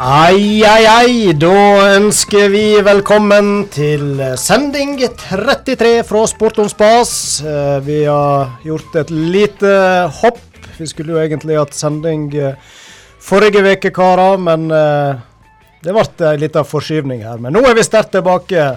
Ai, ai, ai. Da ønsker vi velkommen til sending 33 fra Sport om spas. Eh, Vi har gjort et lite hopp. Vi skulle jo egentlig hatt sending eh, forrige uke, karer, men eh, det ble en liten forskyvning her. Men nå er vi sterkt tilbake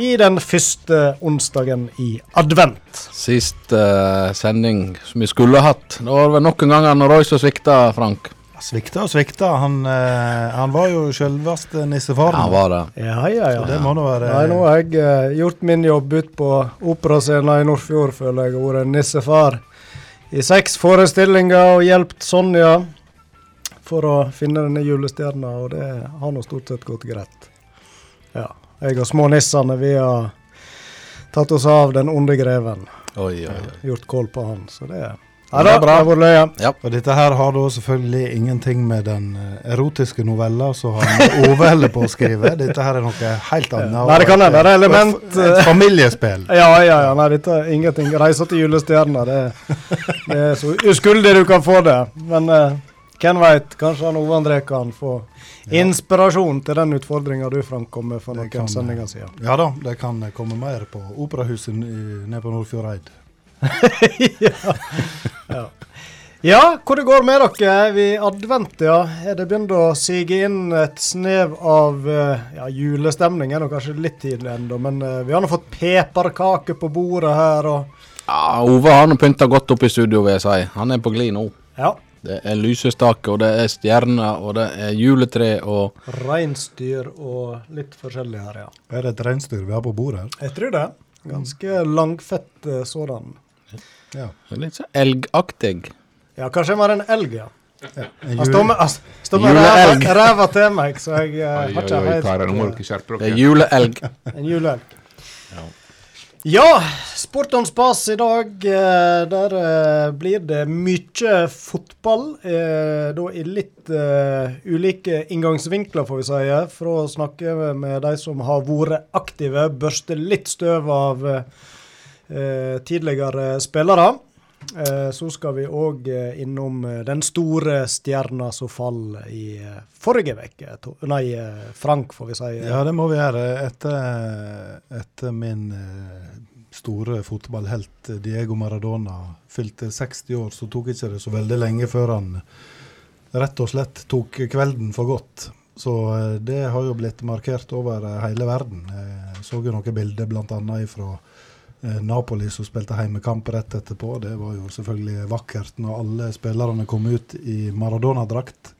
i den første onsdagen i advent. Sist uh, sending som vi skulle hatt. Det var vel noen ganger når Roy som svikta, Frank. Svikta og svikta. Han, eh, han var jo selveste nissefaren. Han var det. Ja, ja, ja. Så det må nå være Nei, nå har jeg eh, gjort min jobb ute på operascenen i Nordfjord, føler jeg. har vært nissefar i seks forestillinger og hjulpet Sonja for å finne denne julestjerna, og det har nå stort sett gått greit. Ja. Jeg og smånissene, vi har tatt oss av den onde greven. Oi, oi, oi. Gjort kål på han, så det er Ja, Ja da, det vært løye. Ja. Og dette her har da selvfølgelig ingenting med den eh, erotiske novella som han Ove holder på å skrive. Dette her er noe helt annet. Nei, det kan hende. Det er element, Et, et familiespill. Ja, ja, ja. Nei, dette er ingenting. Reiser til julestjerna, det, det er så uskyldig du kan få det. Men uh, hvem veit, kanskje han Ove André kan få inspirasjon til den utfordringa du, Frank, kom med for noen sendinger siden. Ja da, det kan komme mer på Operahuset nede på Nordfjordeid. Ja. ja. Ja, hvor det går med dere? Er vi i advent, ja? Er det begynt å sige inn et snev av eh, ja, julestemning? Er nå kanskje litt tidlig ennå, men eh, vi har nå fått pepperkaker på bordet her, og Ja, Ove har nå pynta godt opp i studio, vil jeg si. Han er på glid nå. ja. Det er lysestake, og det er stjerner, og det er juletre, og Reinsdyr og litt forskjellig her, ja. Er det et reinsdyr vi har på bordet her? Jeg tror det. Ganske langfett eh, sådan. Ja. litt sånn elgaktig. Ja, kanskje mer en elg, ja. Han står med, stå står med ræva, ræva til meg, så jeg eh, har ikke helt Det er juleelg. en juleelg. Ja, Sport on spas i dag. eh, Der eh, blir det mye fotball. eh, Da i litt ulike inngangsvinkler, får vi si. For å snakke med de som har vært aktive, børste litt støv av eh, tidligere spillere. Eh, Så skal vi òg innom eh, den store stjerna som fall i eh, forrige uke. Nei, eh, Frank, får vi si. Ja, det må vi gjøre. Etter, etter min eh, store fotballhelt eh, Diego Maradona fylte 60 år, så tok ikke det så veldig lenge før han rett og slett tok kvelden for godt. Så eh, det har jo blitt markert over eh, hele verden. Jeg så jo noen bilder bl.a. fra eh, Napoli som spilte heimekamp rett etterpå. Det var jo selvfølgelig vakkert når alle spillerne kom ut i Maradona-drakt.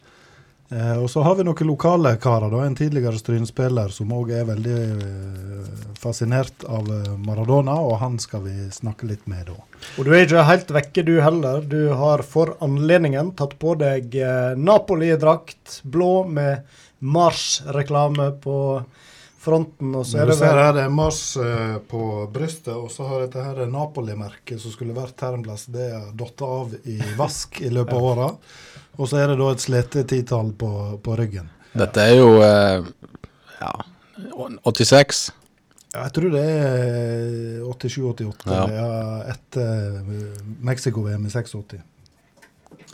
Eh, og så har vi noen lokale karer. da, En tidligere Stryn-spiller som òg er veldig eh, fascinert av eh, Maradona, og han skal vi snakke litt med da. Og du er ikke helt vekke, du heller. Du har for anledningen tatt på deg eh, Napoli-drakt, blå med Mars-reklame på fronten. Og så er det du ser vel her det er Mars eh, på brystet, og så har dette her Napoli-merket som skulle vært Termplass. Det er datt av i vask i løpet av åra. Og så er det da et slete titall på, på ryggen. Dette er jo eh, ja, 86. Jeg tror det er 87-88, Ja. ja. etter eh, Mexico-VM i 86.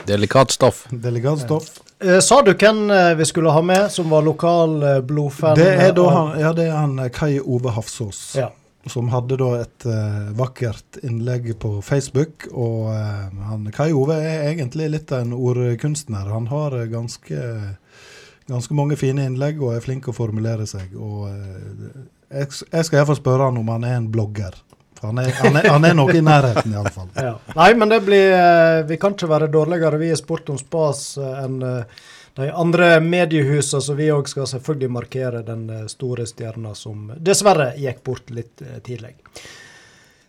Delikat stoff. Delikat stoff. eh, Sa du hvem eh, vi skulle ha med, som var lokal eh, blodfan? Det er da han, ja, det er han eh, Kai Ove Hafsås. Ja. Som hadde da et eh, vakkert innlegg på Facebook. Og eh, han, Kai Ove er egentlig litt av en ordkunstner. Han har eh, ganske, ganske mange fine innlegg og er flink å formulere seg. Og eh, jeg, jeg skal iallfall spørre han om han er en blogger. For han er, han er, han er noe i nærheten, iallfall. Ja. Nei, men det blir eh, Vi kan ikke være dårligere, vi i Sport om spas, eh, enn eh, de andre mediehusene, så vi òg skal selvfølgelig markere den store stjerna som dessverre gikk bort litt tidlig.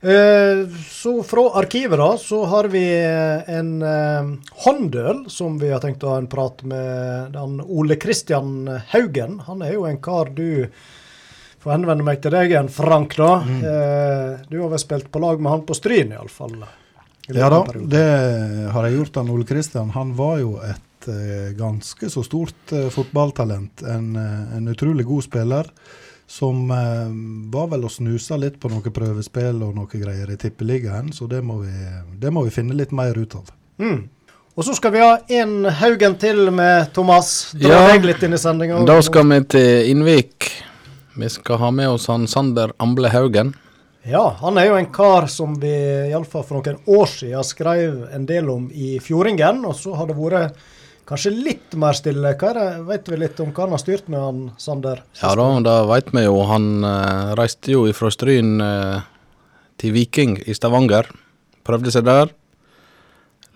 Så fra arkivet da, så har vi en håndøl som vi har tenkt å ha en prat med Ole Kristian Haugen. Han er jo en kar du får henvende meg til deg igjen, Frank. da. Eh, du har vel spilt på lag med han på Stryn, iallfall? Ja da, det har jeg gjort. Han Ole Kristian han var jo et eh, ganske så stort eh, fotballtalent. En, en utrolig god spiller. Som eh, var vel og snusa litt på noe prøvespill og noe greier i Tippeligaen, så det må, vi, det må vi finne litt mer ut av. Mm. Og så skal vi ha en Haugen til med Thomas. Dra Ja. deg litt inn i sendinga. Da skal vi til Innvik. Vi skal ha med oss han Sander Amble Haugen. Ja, han er jo en kar som vi iallfall for noen år siden skrev en del om i Fjordingen. Og så har det vært kanskje litt mer stille. Hva er det, Vet vi litt om hva han har styrt med, han Sander? Ja da, det vet vi jo. Han uh, reiste jo fra Stryn uh, til Viking i Stavanger. Prøvde seg der.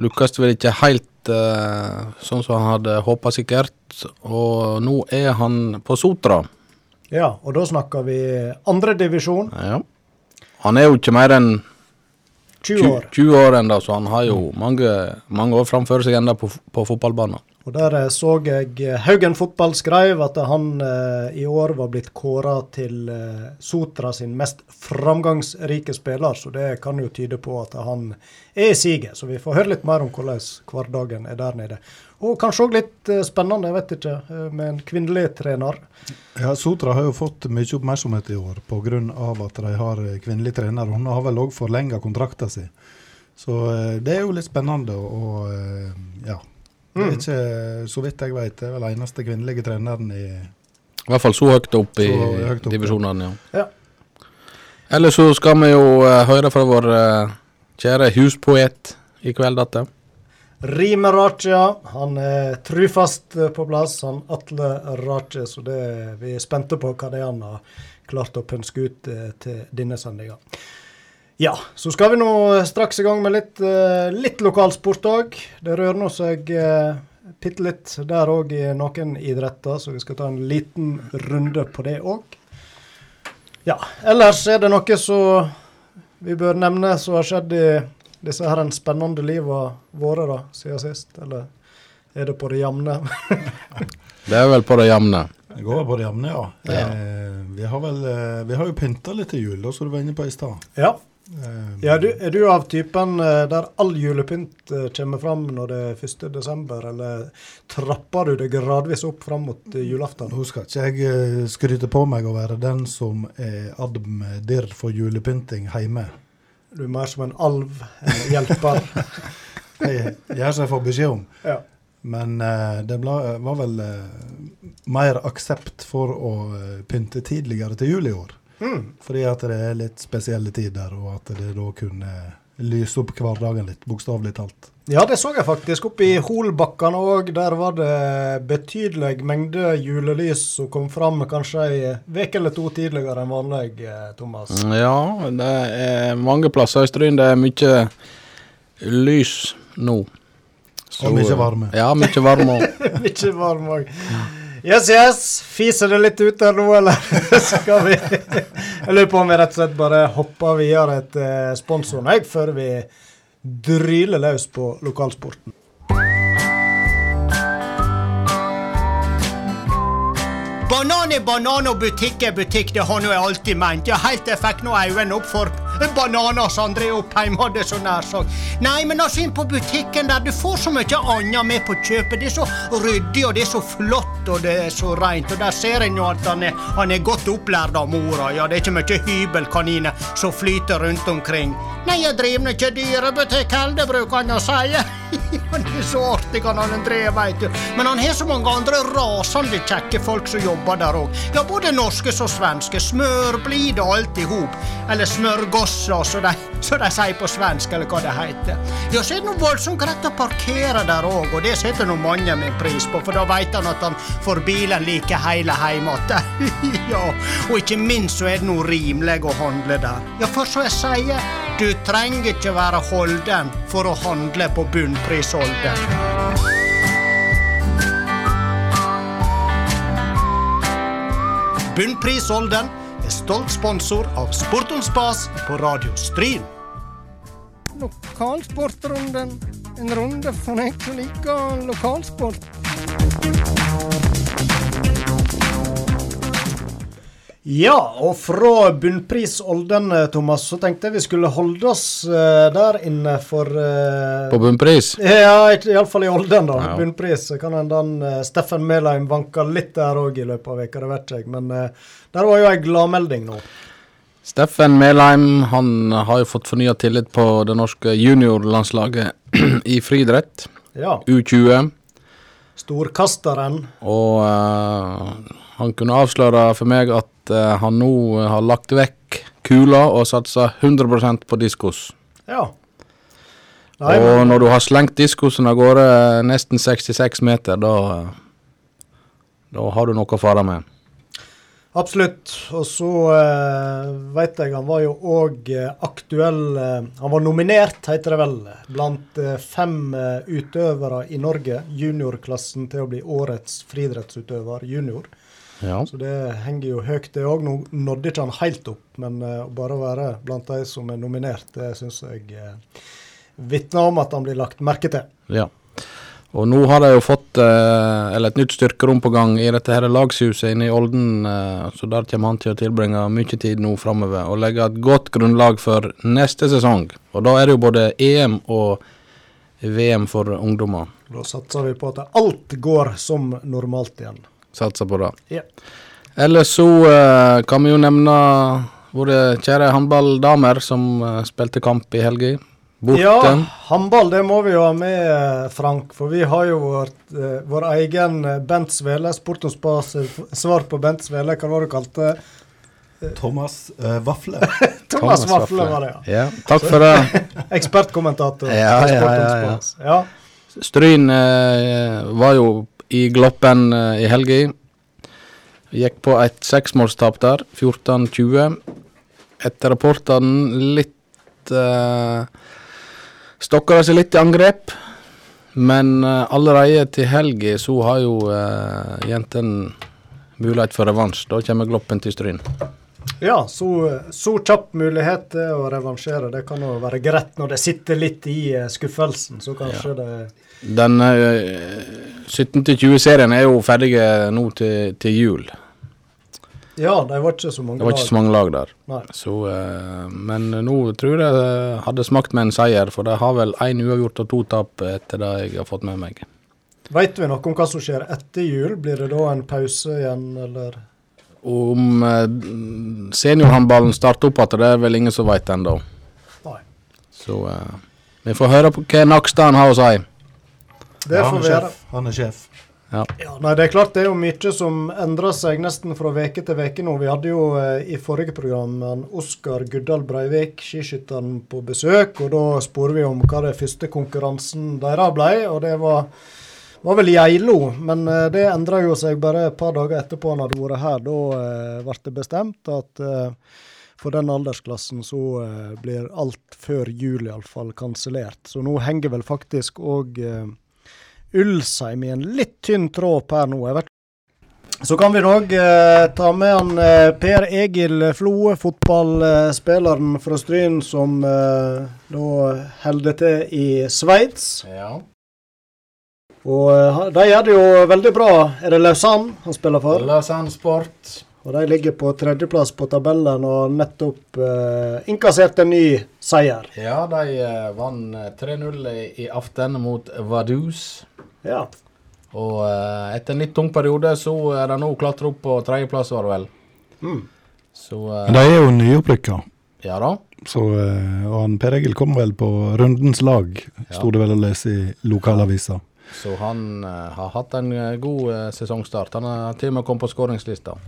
Lukkes vel ikke helt uh, sånn som han hadde håpa sikkert. Og nå er han på Sotra. Ja, og da snakker vi andredivisjon, Ja. Han er jo ikke mer enn 20 20, år. 20 år enda, så han har jo mange, mange år framfor seg enda på, på fotballbanen. Og der eh, så jeg eh, Haugen Fotball skrev at han eh, i år var blitt kåra til eh, Sotra sin mest framgangsrike spiller, så det kan jo tyde på at han er i siget. Så vi får høre litt mer om hvordan hverdagen er der nede. Og kanskje òg litt eh, spennende, jeg vet ikke, eh, med en kvinnelig trener. Ja, Sotra har jo fått mye oppmerksomhet i år pga. at de har eh, kvinnelig trener. Hun har vel òg forlenga kontrakten sin. Så det er jo litt spennende. Og ja. Det er Mm. ikke, så vidt jeg vet, det er vel eneste kvinnelige treneren i I hvert fall så høyt opp i høyt opp, divisjonene, ja. Ja. Ellers så skal vi jo høre fra vår kjære huspoet i kveld, dette. Rime Raja, han er trufast eh, på plass, han Atle Raja, så det, vi er spente på hva det er han har klart å pønske ut eh, til denne sendinga. Ja, så skal vi nå straks i gang med litt, eh, litt lokalsport òg. Det rører nå seg uh, bitte litt der òg i noen idretter, så vi skal ta en liten runde på det òg. Ja, ellers er det noe som vi bør nevne som har skjedd i disse her en spennende liva våre da, siden sist? Eller er det på det jevne? Det er vel på det jevne. Det går på det jevne, ja. Ja. Eh, vi, har vel, eh, vi har jo pynta litt til jul, da, som du var inne på i stad. ja. Eh, ja du, er du av typen eh, der all julepynt kommer fram når det er 1. desember, eller trapper du det gradvis opp fram mot julaften? Nå skal ikke jeg skryte på meg å være den som er admdir for julepynting hjemme. Du er mer som en alv, en hjelper. Jeg gjør som jeg får beskjed om. ja. Men uh, det ble, var vel uh, mer aksept for å eh, pynte tidligere til jul i år. Mm. Fordi at det er litt spesielle tider, og at det da kunne lyse opp hverdagen litt, bokstavelig talt. ja, det så jeg faktisk. Oppe i Holbakkene òg. Der var det betydelig mengde julelys som kom fram kanskje ei uke eller to tidligere enn vanlig, eh, Thomas. Ja, det er mange plasser i Stryn. Det er mye lys nå. Og mye varme. Ja, mye varme. òg. Mye varme òg. Yes, yes. Fiser det litt ut der nå, eller skal vi Jeg lurer på om vi rett og slett bare hopper videre til sponsoren jeg, før vi dryler løs på lokalsporten. Banan er banan og butikk er butikk, det har nå jeg alltid ment. Ja, helt til jeg fikk nå øynene opp for bananer som André Oppheim hadde så nær sagt. Nei, men altså inn på butikken der, du får så mye annet med på kjøpet. Det er så ryddig, og det er så flott, og det er så rent. Og der ser en jo at han er, han er godt opplært av mora. Ja, det er ikke mye hybelkaniner som flyter rundt omkring. Nei, jeg driver ikke dyrebutikk heller, bruker han å si. Han er så artig, han André, veit du. Men han har så mange andre rasende kjekke folk som jobber der òg. Ja, både norske som svenske. Smørblide og alt i hop. Eller smørgossa, som de, de sier på svensk, eller hva det heter. Ja, så er det voldsomt greit å parkere der òg, og det setter nå mange min pris på, for da veit han at han får bilen like hele heim igjen. ja, og ikke minst så er det noe rimelig å handle der. Ja, for som jeg sier, du trenger ikke være holden for å handle på bunnprisholden. Bunnprisholden er stolt sponsor av Sport om på Radio Stryn. Lokalsportrunden. En runde for deg som liker lokalsport. Ja, og fra bunnprisolden, eh, Thomas, så tenkte jeg vi skulle holde oss uh, der inne for uh, På bunnpris. Ja, iallfall i Olden, da. Ja. Bunnpris. Kan hende han eh, Steffen Melheim vanka litt der òg i løpet av veka, det vet jeg. Men der var jo ei gladmelding nå. Steffen Melheim han har jo fått fornya tillit på det norske juniorlandslaget i friidrett. Ja. U20. Storkasteren. Og uh, han kunne avsløre for meg at uh, han nå har lagt vekk kula og satsa 100% på diskos. Ja. Nei, og men, når du har slengt diskosen av gårde nesten 66 meter, da Da har du noe å fare med. Absolutt. Og så uh, veit jeg han var jo òg aktuell eh, Han var nominert, heter det vel, blant eh, fem eh, utøvere i Norge. Juniorklassen til å bli årets friidrettsutøver junior. Ja. Så det henger jo høyt, det òg. Nå nådde ikke han helt opp, men bare å bare være blant de som er nominert, det syns jeg uh, vitner om at han blir lagt merke til. ja. Og nå har de jo fått eh, eller et nytt styrkerom på gang i dette her lagshuset inne i Olden, eh, så der kommer han til å tilbringe mye tid nå framover og legge et godt grunnlag for neste sesong. Og da er det jo både EM og VM for ungdommer. Da satser vi på at alt går som normalt igjen. Satser på det. Ja. Ellers så eh, kan vi jo nevne våre kjære håndballdamer som spilte kamp i helga. Borte. Ja, håndball det må vi jo ha med, eh, Frank. For vi har jo vårt, eh, vår egen eh, Bent Svele, Sport om spas svar på Bent Svele. Hva var det du kalte? Thomas uh, Vafle. Thomas Vafle var det, ja. Ja, takk for det. Ekspertkommentator. Ja, på ja, ja, ja. ja. Stryn eh, var jo i Gloppen eh, i helga. Gikk på et seksmålstap der, 14-20. Etter rapportene litt eh, Stokka det seg litt i angrep. Men uh, allerede til helga så har jo uh, jentene mulighet for revansj. Da kommer Gloppen til Stryn. ja så, så kjapp mulighet til å revansjere. Det kan jo være greit når det sitter litt i eh, skuffelsen. Så kanskje det Den uh, 17-20-serien er jo ferdig nå til, til jul. Ja, det var ikke så mange Det var ikke så mange lag der. Så, eh, men nå tror jeg det hadde smakt med en seier, for de har vel én uavgjort og to tap etter det jeg har fått med meg. Veit vi noe om hva som skjer etter jul? Blir det da en pause igjen, eller? Om eh, seniorhåndballen starter opp igjen, det er vel ingen som veit ennå. Så eh, vi får høre på hva Nakstad har å si. Det får vi gjøre. Han er sjef. Ja. Ja, nei, Det er klart det er jo mye som endrer seg nesten fra veke til veke nå. Vi hadde jo eh, i forrige program Oskar Guddal Breivik, skiskytteren, på besøk. og Da spurte vi om hva det første konkurransen deres ble. og Det var, var vel Geilo, men eh, det endra jo seg bare et par dager etterpå han hadde vært her. Da eh, ble det bestemt at eh, for den aldersklassen så eh, blir alt før jul iallfall kansellert. Så nå henger vel faktisk òg Ulsheim i en litt tynn tråd per nå. Jeg vet. Så kan vi òg eh, ta med han eh, Per Egil Floe, fotballspilleren fra Stryn, som eh, da holder til i Sveits. Ja. Og eh, de gjør det jo veldig bra. Er det Lausanne han spiller for? Lausanne Sport. Og de ligger på tredjeplass på tabellen og nettopp eh, innkasserte en ny seier. Ja, de eh, vant eh, 3-0 i, aften mot Vaduz. Ja. Og eh, etter en litt tung periode, så er de nå klatra opp på tredjeplass, var det vel. Mm. Så eh, De er jo nyopprykka. ja da. Så, eh, og han Per Egil kom vel på rundens lag, sto det vel å lese i lokalavisa. Så han eh, har hatt en god sesongstart. Han har til og med kommet på skåringslista.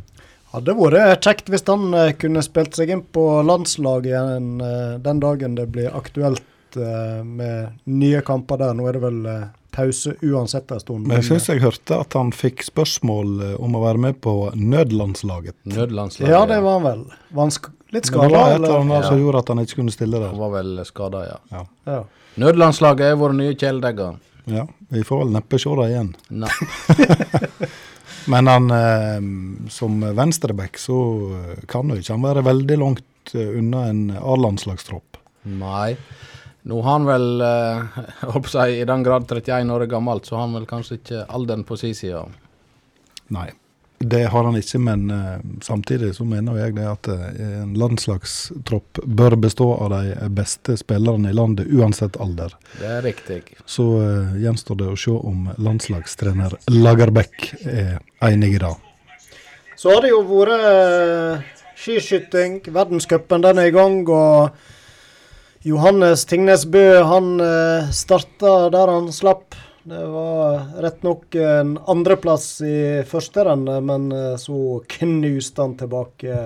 Hadde vært kjekt hvis han eh, kunne spilt seg inn på landslaget igjen eh, den dagen det blir aktuelt eh, med nye kamper der. Nå er det vel eh, pause uansett en stund. Men jeg syns jeg hørte at han fikk spørsmål eh, om å være med på nødlandslaget. Nødlandslaget. Ja, det var han vel. Var han sk litt Men det var et eller eller? annet som gjorde at han ikke kunne stille Han der. var vel skada, ja. Ja. Nødlandslaget er våre nye kjæledegger. Ja, Vi får vel neppe se det igjen. Nei. Men han eh, som venstreback så eh, kan jo ikke han være veldig langt eh, unna en A-landslagstropp. Nei. Nå har han vel, eh, holdt på å si, i den grad 31 år gammelt, så har han vel kanskje ikke alderen på sin side. Nei, det har han ikke, men eh, samtidig så mener jeg det at eh, en landslagstropp bør bestå av de beste spillerne i landet, uansett alder. Det er riktig. Så eh, gjenstår det å se om landslagstrener Lagerbäck er enig i det. Så har det jo vært skiskyting. Verdenscupen den er i gang. og Johannes Tingnes Bø han starta der han slapp. Det var rett nok en andreplass i første renne, men eh, så knuste han tilbake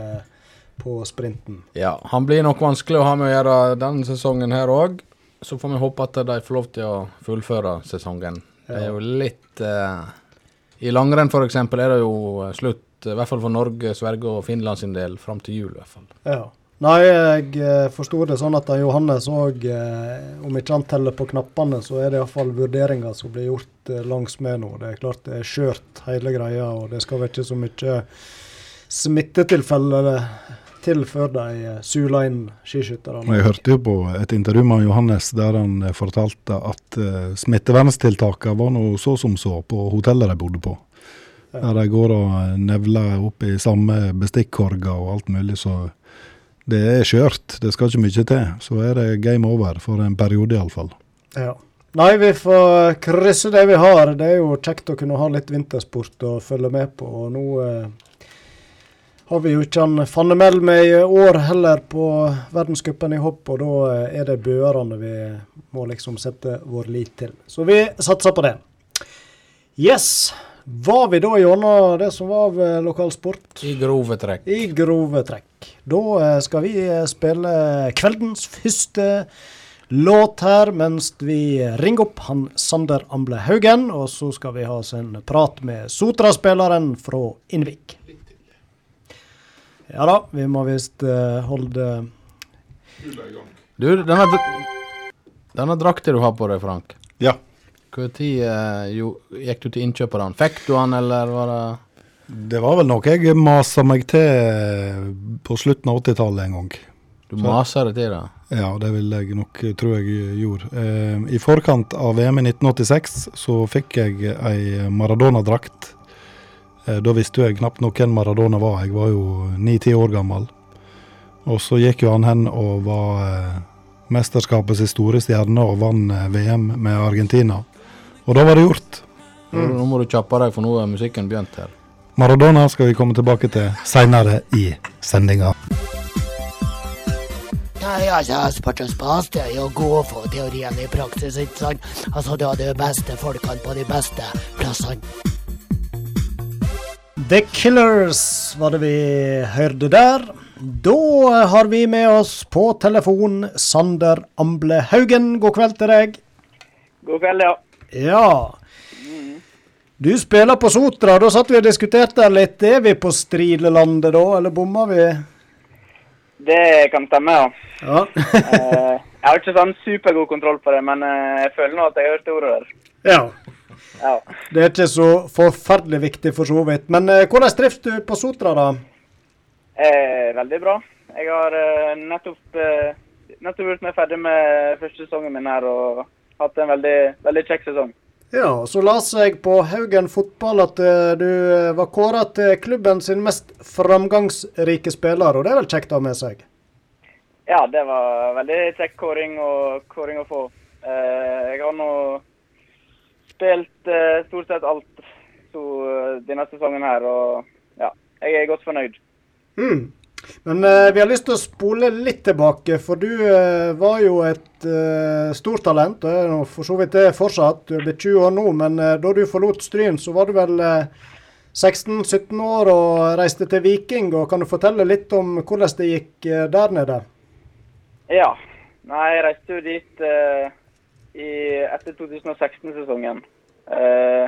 på sprinten. Ja, han blir nok vanskelig å ha med å gjøre denne sesongen her òg. Så får vi håpe at de får lov til å fullføre sesongen. Det er jo litt eh, I langrenn f.eks. er det jo eh, slutt, i hvert fall for Norge, Sverige og Finland sin del, fram til jul i hvert fall. Ja. Nei, jeg eh, forsto det sånn at Johannes òg, eh, om ikke han teller på knappene, så er det iallfall vurderinger som blir gjort eh, langs med nå. Det er klart det er skjørt hele greia, og det skal vel ikke så mye smittetilfeller til før de sula inn skiskytterne. Jeg hørte jo på et intervju med Johannes der han fortalte at smitteverntiltakene var noe så som så på hotellet de bodde på. Der de går og nevler opp i samme bestikkorger og alt mulig. Så det er skjørt. Det skal ikke mye til. Så er det game over, for en periode iallfall. Ja. Nei, vi får krysse det vi har. Det er jo kjekt å kunne ha litt vintersport å følge med på. Og nå eh, har vi jo ikke han Fannemel med i år heller på verdenscupen i hopp, og da eh, er det bøerne vi må liksom sette vår lit til. Så vi satser på det. Yes. Var vi da gjennom det som var av eh, lokalsport? I grove trekk. I grove trekk. Da eh, skal vi eh, spille kveldens første låt her, mens vi ringer opp han Sander Amble Haugen. Og så skal vi ha oss en prat med Sotra-spilleren fra Innvik. Ja da, vi må visst eh, holde Du, denne, denne drakta du har på deg, Frank. Ja. Når eh, gikk du til innkjøp av den? Fikk du den, eller var det Det var vel noe jeg masa meg til på slutten av 80-tallet en gang. Du masa det til det? Ja, det vil jeg nok tro jeg gjorde. Eh, I forkant av VM i 1986 så fikk jeg ei Maradona-drakt. Eh, da visste jeg knapt nok hvem Maradona var, jeg var jo ni-ti år gammel. Og så gikk jo han hen og var eh, mesterskapets store stjerne og vant eh, VM med Argentina. Og da var det gjort. Nå, nå må du kjappe deg, for nå er musikken begynt her. Maradona skal vi komme tilbake til seinere i sendinga. Nei, altså, Spartans Bas det er jo å gå for teorien i praksis, ikke sant? Altså, du har de beste folkene på de beste plassene. The Killers var det vi hørte der. Da har vi med oss på telefon Sander Amble Haugen. God kveld til deg. God kveld, ja. Ja. Du spiller på Sotra. Da satt vi og diskuterte litt. Er vi på stridelandet da, eller bommer vi? Det kan stemme, ja. Ja. Eh, jeg har ikke sånn supergod kontroll på det, men eh, jeg føler nå at jeg har hørt ordet der. ja. Ja. Det er ikke så forferdelig viktig for så vidt. Men eh, hvordan trives du på Sotra, da? Eh, veldig bra. Jeg har nettopp, nettopp gjort meg ferdig med første sesongen min her og hatt en veldig, veldig kjekk sesong. Ja, så las jeg på Haugen fotball at eh, du eh, var kåra til klubben sin mest framgangsrike spiller, og det er vel kjekt å ha med seg? Ja, det var veldig kjekk kåring, kåring å få. Eh, jeg har nå spilt stort sett alt så, denne sesongen her, og ja, jeg er godt fornøyd. Mm. Men eh, vi har lyst til å spole litt tilbake, for du eh, var jo et eh, stort talent. Og er for så vidt det fortsatt. Du er blitt 20 år nå, men eh, da du forlot Stryn, så var du vel eh, 16-17 år og reiste til Viking. og Kan du fortelle litt om hvordan det gikk eh, der nede? Ja. Nei, jeg reiste jo dit eh, i, etter 2016-sesongen. Eh,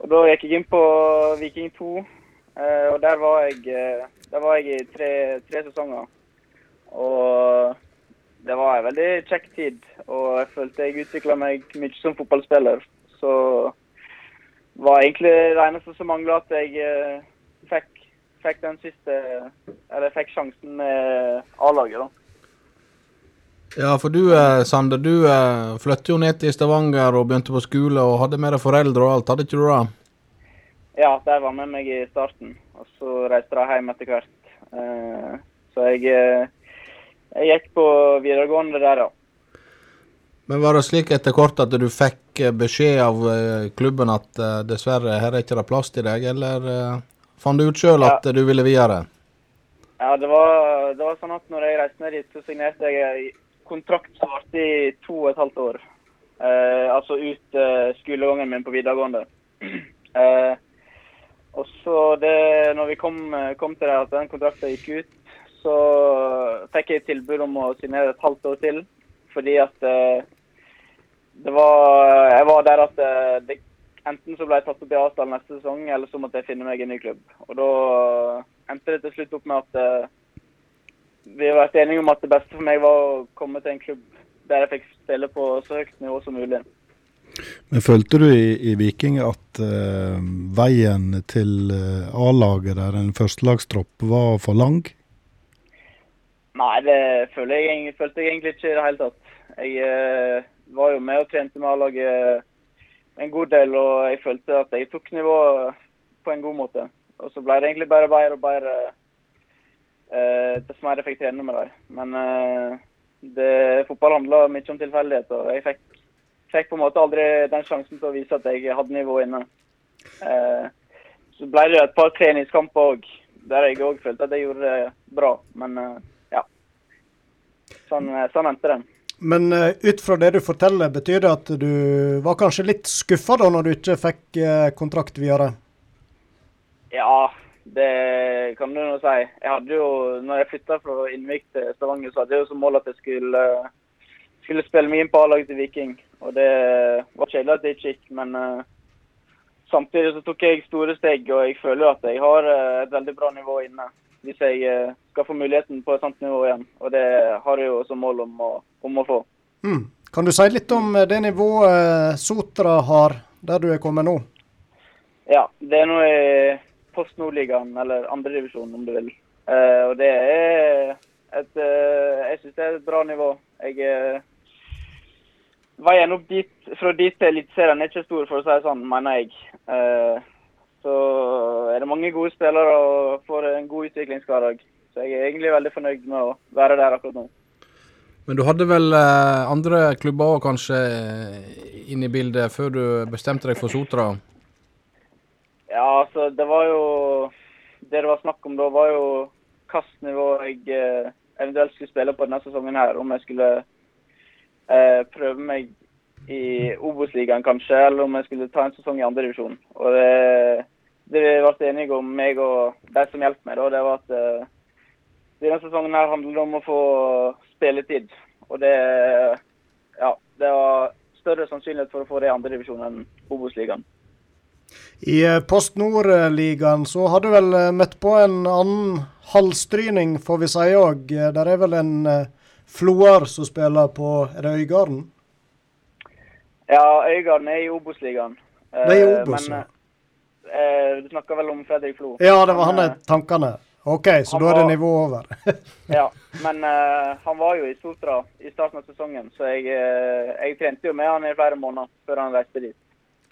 og da gikk jeg inn på Viking 2, eh, og der var jeg, eh, der var jeg i tre, tre sesonger. Og det var en veldig kjekk tid, og jeg følte jeg utvikla meg mye som fotballspiller. Så var egentlig det eneste som mangla at jeg eh, fikk, fikk den siste Eller fikk sjansen med A-laget, da. Ja, for du eh, Sander, du eh, flyttet jo ned til Stavanger og begynte på skole og hadde med deg foreldre og alt, hadde ikke du det? Ja, de var med meg i starten, og så reiste de hjem etter hvert. Eh, så jeg, eh, jeg gikk på videregående der, ja. Men var det slik etter kort at du fikk eh, beskjed av klubben at dessverre, her er ikke det plass til deg, eller fant du ut sjøl at ja. du ville videre? Ja, det var, det var sånn at når jeg reiste ned dit, så signerte jeg kontrakt som varte i to og et halvt år. Eh, altså ut eh, skolegangen min på videregående. Eh, og så det, når vi kom, kom til det at den kontrakten gikk ut, så fikk jeg tilbud om å signere et halvt år til. Fordi at eh, det var Jeg var der at eh, det, enten så ble jeg tatt opp i Asdal neste sesong, eller så måtte jeg finne meg en ny klubb. Og da endte det til slutt opp med at eh, vi har vært enige om at det beste for meg var å komme til en klubb der jeg fikk spille på så høyt nivå som mulig. Men følte du i, i Viking at uh, veien til eh, A-laget, der en førstelagstropp, var for lang? Nei, det følte jeg, følte jeg egentlig ikke i det hele tatt. Jeg uh, var jo med og trente med A-laget en god del, og jeg følte at jeg tok nivået på en god måte. Og så ble det egentlig bare bedre og bedre eh, dess mer jeg fikk trene med dem. Men eh, det, fotball handler mye om tilfeldigheter, jeg fikk, fikk på en måte aldri den sjansen til å vise at jeg hadde nivå inne. Eh, så ble det et par treningskamper òg, der jeg òg følte at jeg gjorde det bra. Men eh, ja. Sånn, eh, sånn endte det. Men eh, ut fra det du forteller, betyr det at du var kanskje litt skuffa da når du ikke fikk eh, kontrakt videre? Ja, det kan du nå si. Jeg hadde jo, når jeg flytta fra Innvik til Stavanger, så hadde jeg jo som mål at jeg skulle, skulle spille meg inn på A-laget til Viking. Og det var kjedelig at det ikke gikk, men eh, samtidig så tok jeg store steg. Og jeg føler at jeg har eh, et veldig bra nivå inne, hvis jeg eh, skal få muligheten på et sånt nivå igjen. Og det har jeg jo som mål om å, om å få. Mm. Kan du si litt om det nivået Sotra har, der du er kommet nå? Ja, det er nå i Post Nordligaen, eller andredivisjon om du vil. Og det er et Jeg syns det er et bra nivå. Jeg eh, Veien opp dit, fra dit til Eliteserien er ikke stor, for å si det sånn, mener jeg. Uh, så er det mange gode spillere og får en god utviklingshverdag. Så jeg er egentlig veldig fornøyd med å være der akkurat nå. Men du hadde vel uh, andre klubber òg kanskje eh, inn i bildet før du bestemte deg for Sotra? Ja, altså det var jo Det det var snakk om da, var jo hvilket nivå jeg uh, eventuelt skulle spille på denne sesongen her. Om jeg skulle eh, prøve meg i Obos-ligaen kanskje, eller om jeg skulle ta en sesong i andredivisjon. Og det, det vi ble enige om, meg og de som hjalp meg, da, det var at eh, denne sesongen her handler om å få spilletid. Og det Ja, det var større sannsynlighet for å få det i andredivisjon enn Obos-ligaen. I eh, Post Nord-ligaen så har du vel eh, møtt på en annen halvstryning, får vi si òg. Der er vel en eh, Floar som spiller på Er det Øygarden? Ja, Øygarden er i Obos-ligaen. Eh, Det er i Obos, ja. eh, du snakker vel om Fredrik Flo? Ja, det var han eh, er tankene. OK, så da er det nivået over. Ja, men uh, han var jo i Sotra i starten av sesongen, så jeg, uh, jeg trente jo med han i flere måneder før han reiste dit.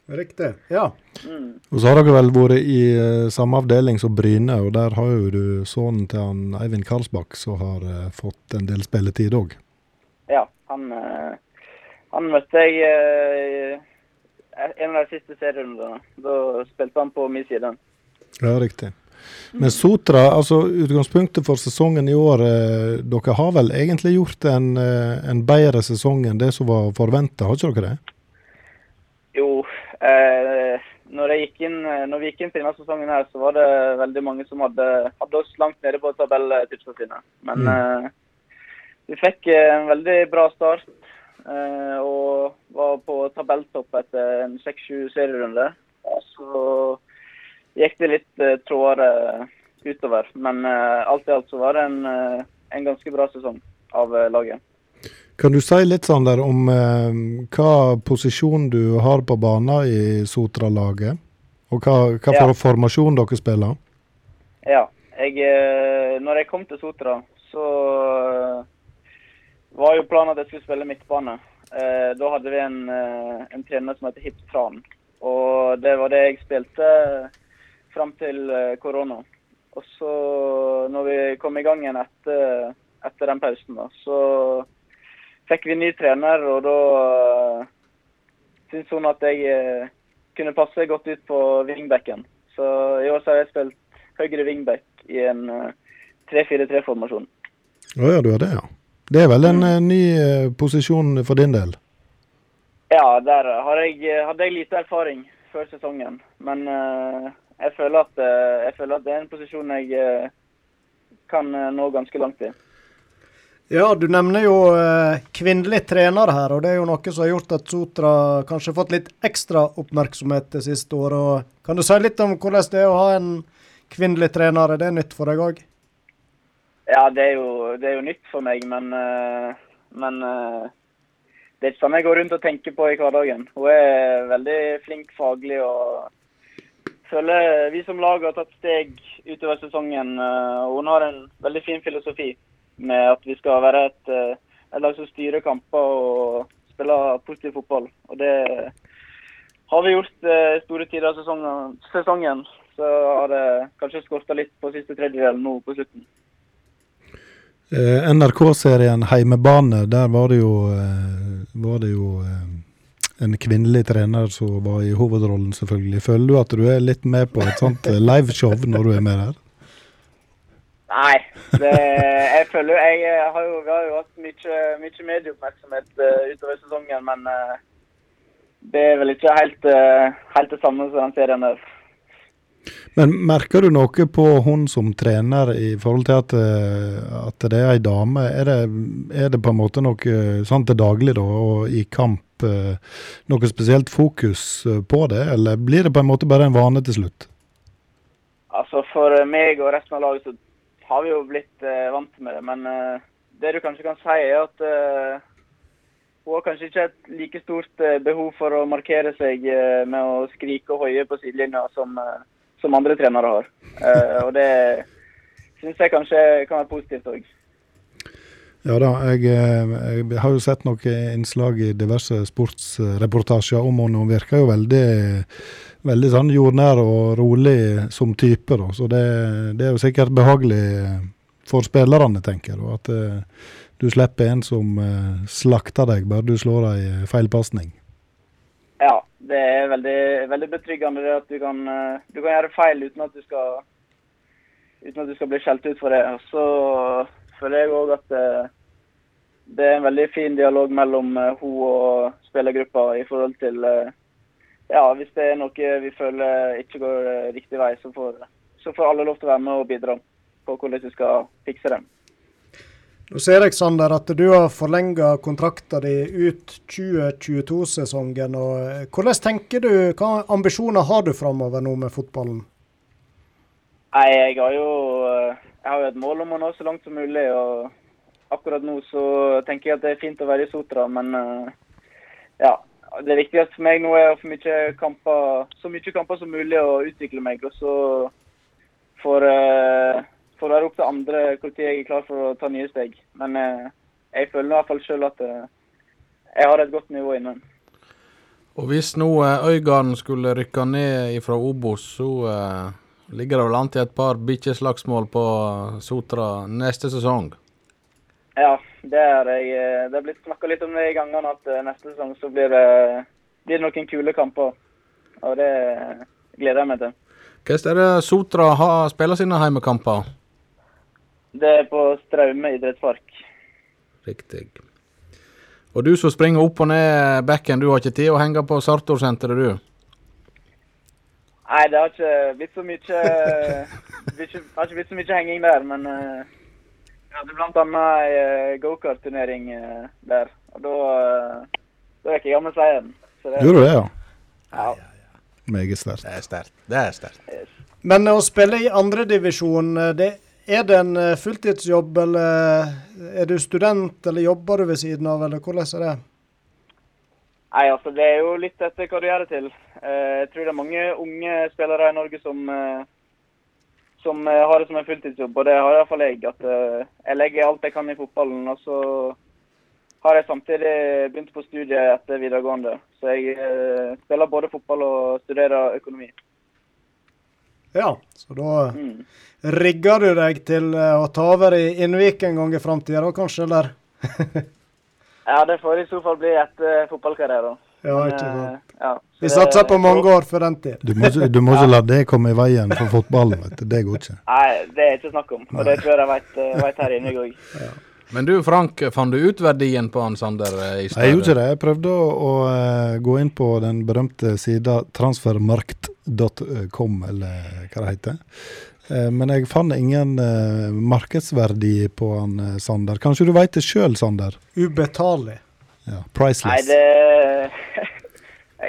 Riktig. Ja. Mm. Og så har dere vel vært i eh, samme avdeling som Bryne, og der har jo du sønnen til han Eivind Karlsbakk som har uh, fått en del spilletid òg. Ja, han, uh, han møtte jeg uh, en av de siste serierundene. Da spilte han på min side. Ja, riktig. Men Sotra, altså utgangspunktet for sesongen i år, eh, dere har vel egentlig gjort en, en bedre sesong enn det som var forventa, har ikke dere det? Jo, eh, når, gikk inn, eh, når vi gikk inn til denne sesongen, her, så var det veldig mange som hadde, hadde oss langt nede på tabelltipsene sine. Men eh, vi fikk eh, en veldig bra start eh, og var på tabelltopp etter en seks-sju serierunder. Så gikk det litt eh, trådere utover. Men eh, alt i alt så var det en, en ganske bra sesong av laget. Kan du si litt sånn der om eh, hva posisjon du har på banen i Sotra-laget? Og hva, hva Ja. formasjon dere spiller? Ja. Jeg, eh, når jeg kom til Sotra, så eh, var jo planen at jeg skulle spille midtbane. Eh, Da hadde vi en, eh, en trener som heter Hip Tran. Og det var det jeg spilte fram til korona. Og så, når vi kom i gang igjen etter, etter den pausen, da, så fikk vi ny trener, og da uh, syntes hun at jeg eh, kunne passe godt ut på wingbacken. Så i år så har jeg spilt høyre wingback i en eh, 3-4-3-formasjon. Å ja, du har det, ja. Det er vel en eh, ny eh, posisjon for din del? Ja, der har jeg, hadde jeg lite erfaring før sesongen. Men eh, jeg, føler at, eh, jeg føler at det er en posisjon jeg eh, kan eh, nå ganske langt i. Ja, du nevner jo eh, kvinnelig trener her, og det er jo noe som har gjort at Sotra kanskje har fått litt ekstra oppmerksomhet det siste året. Kan du si litt om hvordan det er å ha en kvinnelig trener? Er det nytt for deg òg? Ja, det er, jo, det er jo nytt for meg, men, eh, men eh, det er ikke sånn jeg går rundt og tenker på i hverdagen. Hun er veldig flink faglig og føler vi som lag har tatt steg utover sesongen. og Hun har en veldig fin filosofi med at vi skal være et, eh, et lag som styrer kamper og spiller positiv fotball. Og det har vi gjort eh, store tider av sesongen, sesongen. Så har det kanskje skorta litt på siste tredjedel nå på slutten. Eh, NRK-serien Heimebane, der var det jo, var det jo en kvinnelig trener som var i hovedrollen, selvfølgelig. Føler du at du er litt med på et sånt liveshow når du er med der? Nei. Det, jeg føler jeg eh, har jo, har jo hatt mye, mye medieoppmerksomhet eh, utover sesongen, men eh, det er vel ikke helt, helt det samme som den serien der. Men merker du noe på hun som trener i forhold til at, at det er ei dame? Er det, er det på en måte noe sånn til daglig da, og i kamp noe spesielt fokus på det, eller blir det på en måte bare en vane til slutt? Altså For meg og resten av laget så har vi jo blitt eh, vant med det, men eh, det du kanskje kan si, er at eh, hun har kanskje ikke et like stort eh, behov for å markere seg med å skrike og hoie på sidelinja som, som andre trenere har. Og det syns jeg kanskje kan være positivt òg. Ja da, jeg, eh, jeg har jo sett noen innslag i diverse sportsreportasjer om henne. Hun virker jo veldig, veldig sånn jordnær og rolig som type, da. Så det, det er jo sikkert behagelig for spillerne, tenker jeg. At eh, du slipper en som eh, slakter deg bare du slår ei feilpasning. Ja, det er veldig, veldig betryggende det at du kan, du kan gjøre feil uten at du skal uten at du skal bli skjelt ut for det. Så føler jeg òg at eh, det er en veldig fin dialog mellom eh, hun og spillergruppa i forhold til eh, Ja, hvis det er noe vi føler ikke går eh, riktig vei, så får, så får alle lov til å være med og bidra på hvordan vi skal fikse det. Nå ser jeg, Sander, at du har forlenga kontrakta di ut 2022-sesongen. og eh, Hvordan tenker du, hva ambisjoner har du framover nå med fotballen? Nei, jeg har jo eh, jeg har jo et mål om å nå så langt som mulig. og Akkurat nå så tenker jeg at det er fint å være i Sotra, men eh, ja. Det viktigste for meg nå er å få mye kamper, så mye kamper som mulig og utvikle meg. Og så får uh, det være opp til andre når jeg er klar for å ta nye steg. Men eh, jeg føler i hvert fall sjøl at eh, jeg har et godt nivå inne. Og hvis nå eh, Øygarden skulle rykke ned fra Obos, så eh, ligger det vel an til et par bikkjeslagsmål på Sotra neste sesong. Ja, det er jeg. eh, Det er blitt snakka litt om det i gangene at eh, neste sesong så blir det, blir det noen kule kamper. Og det gleder jeg meg til. Hvordan er det Sotra har spiller sine heimekamper? Det er på Straume idrettspark. Riktig. Og du som springer opp og ned bekken, du har ikke tid å henge på Sartor-senteret, du? Nei, det har ikke blitt så mye Det har ikke blitt så mye henging der, men eh, jeg hadde bl.a. ei eh, gokart-turnering eh, der. Og da da gikk jeg av med seieren. Så Gjorde du det, ja? Ja. Meget sterkt. Det er sterkt. Det er sterkt. Men å spille i andredivisjon, er det en fulltidsjobb, eller er du student, eller jobber du ved siden av, eller hvordan er det? Nei, altså Det er jo litt etter hva du gjør det til. Eh, jeg tror det er mange unge spillere i Norge som, eh, som eh, har det som en fulltidsjobb, og det har iallfall jeg. At jeg legger alt jeg kan i fotballen, og så har jeg samtidig begynt på studiet etter videregående. Så jeg spiller både fotball og studerer økonomi. Ja, så da Mm. rigger du deg til å ta over i Innvik en gang i framtida, da kanskje, eller? Ja, det får i så fall bli etter fotballkarrieren. Ja, ikke sant. eh, ja, Vi satser på mange år før den tid. Du må, du må ikke la det komme i veien for fotballen, vet du. Det går ikke. Nei, det er ikke snakk om. Og det tror jeg jeg vet, eh, her inne òg. Men du Frank, fant du ut verdien på han Sander i stedet? Jeg gjorde ikke det. Jeg prøvde å, å eh, gå inn på den berømte sida transfermarkt.com, eller hva det heter. Eh, men jeg fant ingen eh, markedsverdi på han eh, Sander. Kanskje du veit det sjøl, Sander? Ubetalelig. Ja, priceless. Nei, det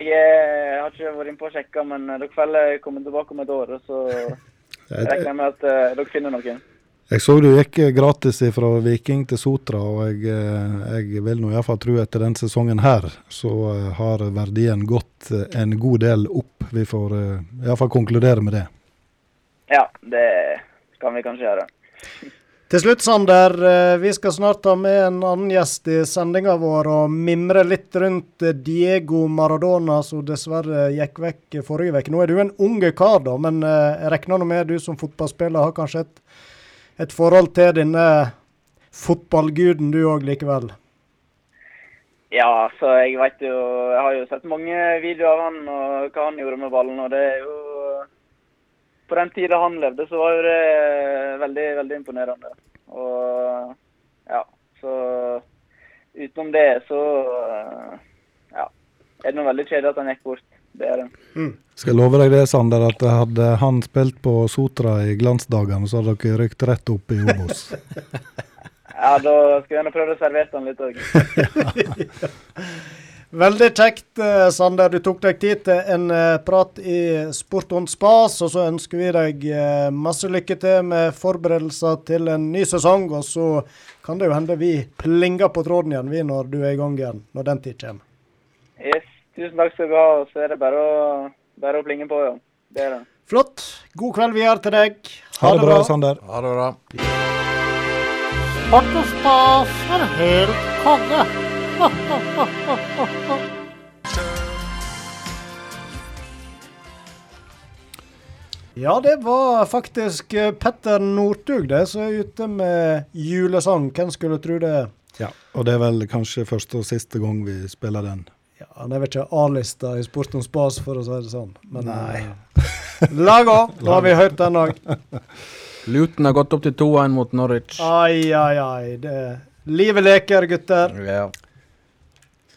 Jeg har ikke vært inne på å sjekke, men dere får komme tilbake om et år. og Så Jeg, regner med at dere finner noen. jeg så du gikk gratis fra Viking til Sotra, og jeg, jeg vil nå iallfall tro etter den sesongen her, så har verdien gått en god del opp. Vi får iallfall konkludere med det. Ja, det kan vi kanskje gjøre. Til slutt, Sander. eh, Vi skal snart ha med en annen gjest i sendinga vår og mimre litt rundt Diego Maradona, som dessverre gikk vekk forrige uke. Nå er du en unge kar, da, men eh, jeg regner nå med du som fotballspiller har kanskje et, et forhold til denne fotballguden du òg likevel? Ja, så jeg vet jo Jeg har jo sett mange videoer av han og hva han gjorde med ballen, og det er jo På den tida han levde, så var det veldig, veldig imponerende. Og ja, så utenom det, så ja, er det noe veldig kjedelig at han gikk bort. Det er det. Skal love deg det, Sander, at hadde han spilt på Sotra i glansdagene, så hadde dere rykt rett opp i Obos. Ja, da skulle jeg gjerne prøvd å servere han litt òg. Veldig kjekt, eh, Sander. Du tok deg tid til en eh, prat i Sport on Spas. Og så ønsker vi deg eh, masse lykke til med forberedelser til en ny sesong. Og så kan det jo hende vi plinger på tråden igjen, vi, når du er i gang igjen. Når den tid kommer. Yes, tusen takk skal du ha. Så er det bare å, bare å plinge på, ja. Det er det. Flott. God kveld videre til deg. Ha det bra, Sander. Ha det bra. Sport og spas er helt konge. Ja, det var faktisk eh, Petter Northug det som er ute med julesang. Hvem skulle tro det? Ja, og det er vel kanskje første og siste gang vi spiller den. Ja, Han er vel ikke A-lista i Sport om spas, for å si det sånn. Men Nei. eh, la gå. Da har vi hørt den òg. Luton har gått opp til 2-1 mot Norwich. Ai, ai, ai. Det... Livet leker, gutter. Ja.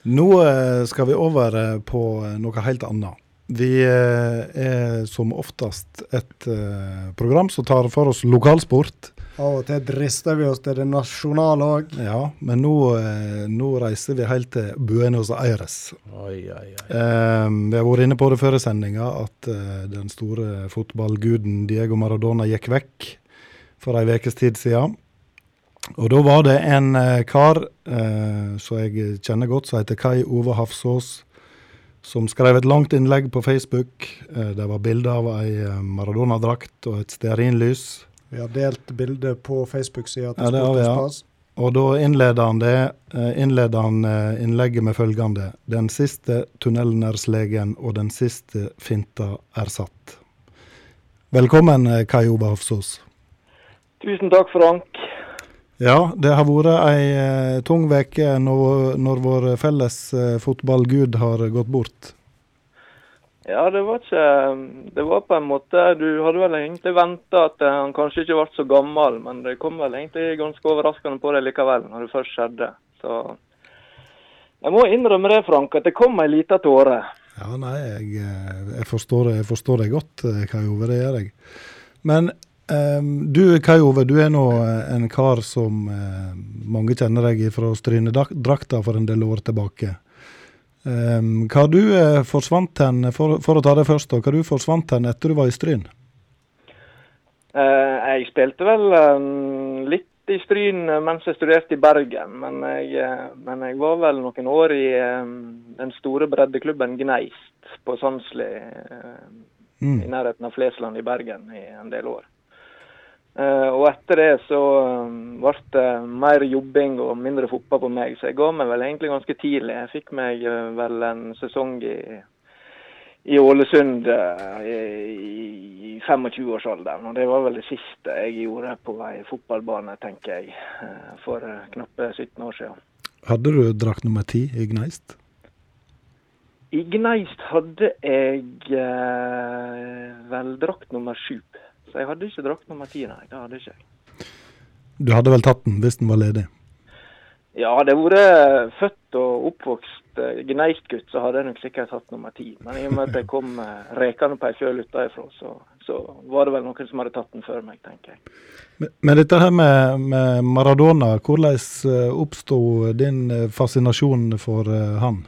Nå eh, skal vi over på noe helt annet. Vi eh, er som oftest et eh, program som tar for oss lokalsport. Av og til drister vi oss til det nasjonale òg. Ja, men nå, eh, nå reiser vi helt til Buenos Aires. Oi, oi, oi. Eh, vi har vært inne på det før i sendinga, at eh, den store fotballguden Diego Maradona gikk vekk for ei ukes tid siden. Og da var det en eh, kar eh, som jeg kjenner godt, som heter Kai Ove Hafsås, som skrev et langt innlegg på Facebook. Eh, det var bilde av ei eh, Maradona-drakt og et stearinlys. Vi har delt bilde på Facebook-sida til Ja, det har vi, Sport og ja. Og da innleder han det, eh, innleder han innlegget med følgende. Den siste tunnelen er slegen, og den siste finta er satt. Velkommen, Kai Ove Hafsås. Tusen takk, Frank. Ja, det har vært ei eh, tung uke når, når vår felles eh, fotballgud har gått bort. Ja, det var ikke Det var på en måte Du hadde vel egentlig venta at eh, han kanskje ikke ble så gammel, men det kom vel egentlig ganske overraskende på deg likevel, når det først skjedde. Så jeg må innrømme det, Frank, at det kom ei lita tåre. Ja, nei, jeg, jeg, forstår, jeg forstår det godt, Kai Ove. Det gjør jeg. Men eh, du, Kai Ove, du er nå eh, en kar som uh, mange kjenner deg fra Strynedrakta for en del år tilbake. Um, hva du uh, forsvant hen, for, for å ta det først, da, hva du forsvant hen etter du var i Stryn? Uh, jeg spilte vel litt i Stryn mens jeg studerte i Bergen, men jeg, men jeg var vel noen år i den store breddeklubben Gneist på Sandsli, mm. i nærheten av Flesland i Bergen, i en del år. Eh, og etter det så eh, ble det mer jobbing og mindre fotball på meg, så jeg ga meg vel egentlig ganske tidlig. Jeg fikk meg eh, vel en sesong i, i Ålesund i, i 25-årsalderen. Og det var vel det siste jeg gjorde på ei fotballbane, tenker jeg, for knappe 17 år siden. Hadde du drakt nummer ti i Gneist? I Gneist hadde jeg eh, vel drakt nummer sju. Så jeg hadde ikke drakt nummer ti, nei. Det hadde ikke jeg. Du hadde vel tatt den hvis den var ledig? Ja, det har vært født og oppvokst eh, Gneistgutt, så hadde jeg nok sikkert hatt nummer ti. Men i og med at jeg kom eh, rekende på ei fjøl utenfra, så, så var det vel noen som hadde tatt den før meg, tenker jeg. Men, men dette her med, med Maradona, hvordan eh, oppsto din eh, fascinasjon for eh, han?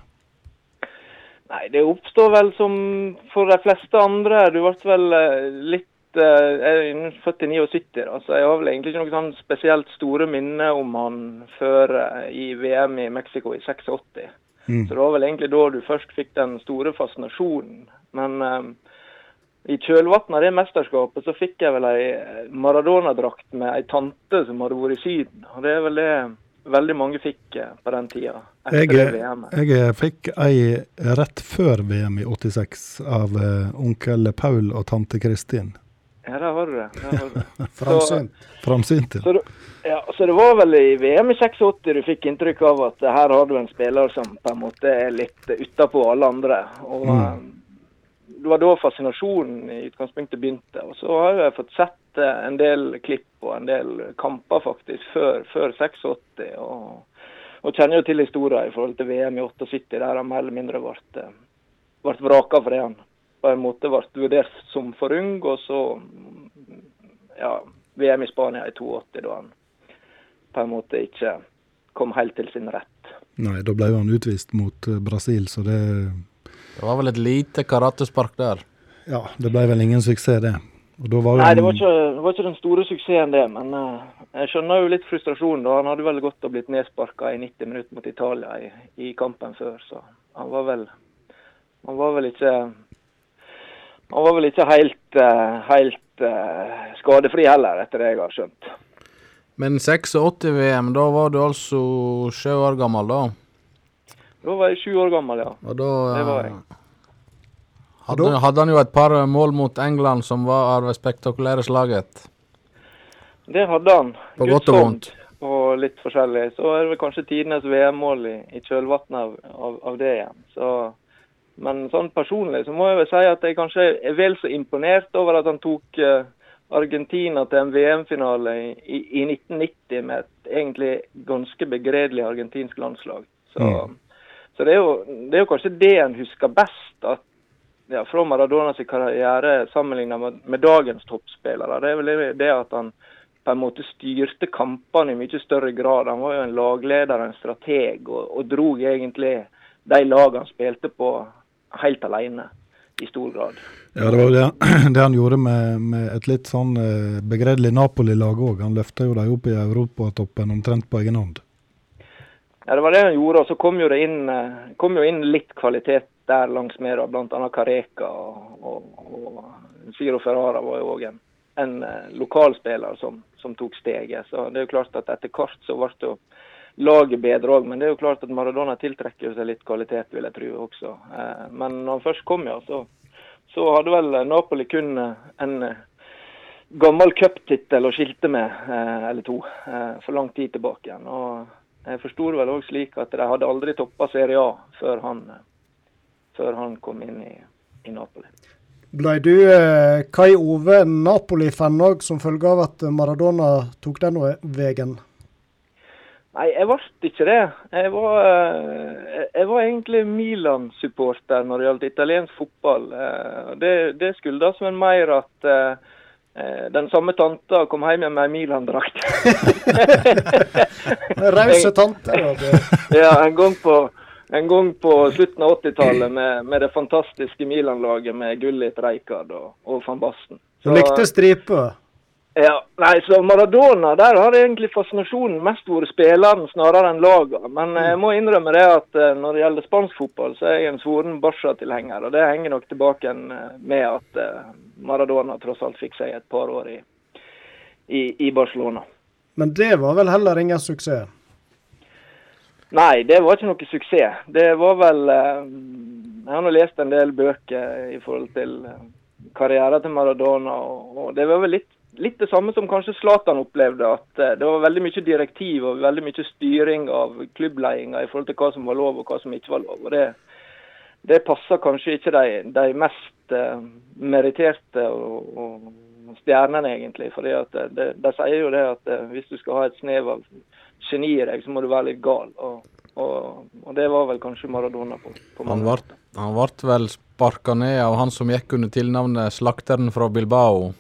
Nei, det oppstår vel som for de fleste andre. Du ble vel eh, litt eh, Jeg er født i 79, da, så jeg har vel egentlig ikke noe sånn spesielt store minner om han før eh, i VM i Mexico i 86. Mm. Så det var vel egentlig da du først fikk den store fascinasjonen. Men um, i kjølvannet av det mesterskapet så fikk jeg vel ei Maradona-drakt med ei tante som hadde vært i Syden. Og det er vel det veldig mange fikk eh, på den tida. Jeg, jeg eh, fikk ei rett før VM i 86 av eh, onkel Paul og tante Kristin. Ja, der har du det. Det. Framsynt. Framsynte. Så ja, så det var vel i VM i 86 du fikk inntrykk av at her har du en spiller som på en måte er litt utapå alle andre. Og Mm. eh, Det var da fascinasjonen i utgangspunktet begynte. Og så har jeg fått sett eh, en del klipp og en del kamper faktisk før, før 86. Og, og kjenner jo til historien i forhold til VM i 78, der han mer eller mindre ble, eh, ble vraka fordi han på en måte ble vurdert som for ung. Og så ja, VM i Spania i 82, da han på en måte ikke kom helt til sin rett. Nei, da ble han utvist mot eh, Brasil, så det Det var vel et lite karatespark der. Ja, det ble vel ingen suksess, det. Og da var Nei, det var ikke, det var ikke den store suksessen, det. Men uh, jeg skjønner jo litt frustrasjonen. da. Han hadde vel godt og blitt nedsparka i 90 minutter mot Italia i, i kampen før, så han var vel Han var vel ikke Han var vel ikke helt, eh, helt eh, skadefri heller, etter det jeg har skjønt. Men 86-VM, da var du altså sju år gammel, da? Da var jeg sju år gammel, ja. Og da Det var jeg. eh, Hadde, hadde han jo et par mål mot England som var av det spektakulære slaget. Det hadde han. På Guds godt og vondt. Og litt forskjellig. Så er det vel kanskje tidenes VM-mål i, i kjølvannet av, av, av det igjen. Så, men sånn personlig så må jeg vel si at jeg kanskje er vel så imponert over at han tok eh, Argentina til en VM-finale i, i, i 1990 med et egentlig ganske begredelig argentinsk landslag. Så, Mm. så det, er jo, det er jo kanskje det en husker best. at ja, fra Maradonas karriere sammenlignet med, med dagens toppspillere. Det er vel det- det at han på en måte styrte kampene i mye større grad. Han var jo en lagleder, en strateg, og, og drog egentlig de lagene han spilte på helt alene, i stor grad. Ja, det var det, det han gjorde med, med et litt sånn eh, begredelig Napoli-lag òg. Han løfta jo dem opp i europatoppen omtrent på egen hånd. Ja, Det var det han gjorde, og så kom jo det inn, eh, kom jo inn litt kvalitet der langs med, bl.a. Careka og, og, og Ciro Ferrara var jo òg en, en eh, lokalspiller som, som tok steget. Så det er jo klart at etter hvert så ble jo laget bedre òg, men det er jo klart at Maradona tiltrekker seg litt kvalitet, vil jeg tro også. Eh, Men når han først kom, ja, så, så hadde vel Napoli kun eh, en eh, gammel cuptittel å skilte med, eller to, for lang tid tilbake igjen. Og jeg forsto vel òg slik at de hadde aldri toppa Serie A før han, før han kom inn i, i Napoli. Blei du Kai Ove Napoli-fan òg, som følge av at Maradona tok den veien? Nei, jeg ble ikke det. Jeg var, eh, jeg var egentlig Milan-supporter når det gjaldt italiensk fotball. Eh, Det, det skyldes vel mer at eh, den samme tanta kom hjem med ei Milan-drakt. Rause tante. ja, en gang på, en gang på slutten av 80-tallet med, med det fantastiske Milan-laget med Gullit, Reikard og, og van Basten. Du likte striper. Ja, nei, så Maradona, der har egentlig fascinasjonen mest vært spilleren snarere enn lagene. Men jeg må innrømme det at eh, når det gjelder spansk fotball, så er jeg en svoren Barca-tilhenger. Og det henger nok tilbake eh, med at eh, Maradona tross alt fikk seg et par år i, i, i Barcelona. Men det var vel heller ingen suksess? Nei, det var ikke noe suksess. Det var vel Jeg har nå lest en del bøker i forhold til karrieren til Maradona, og, og det var vel litt, litt det samme som kanskje Zlatan opplevde. At eh, det var veldig mye direktiv og veldig mye styring av klubbledelsen i forhold til hva som var lov og hva som ikke var lov. og Det, det passer kanskje ikke de, de mest eh, meritterte og, og stjernene, egentlig. fordi at det, De sier jo det at eh, hvis du skal ha et snev av geni i deg, så må du være litt gal. Og, og, og det var vel kanskje Maradona på, på Han ble han ble vel sparka ned av han som gikk under tilnavnet Slakteren fra Bilbao.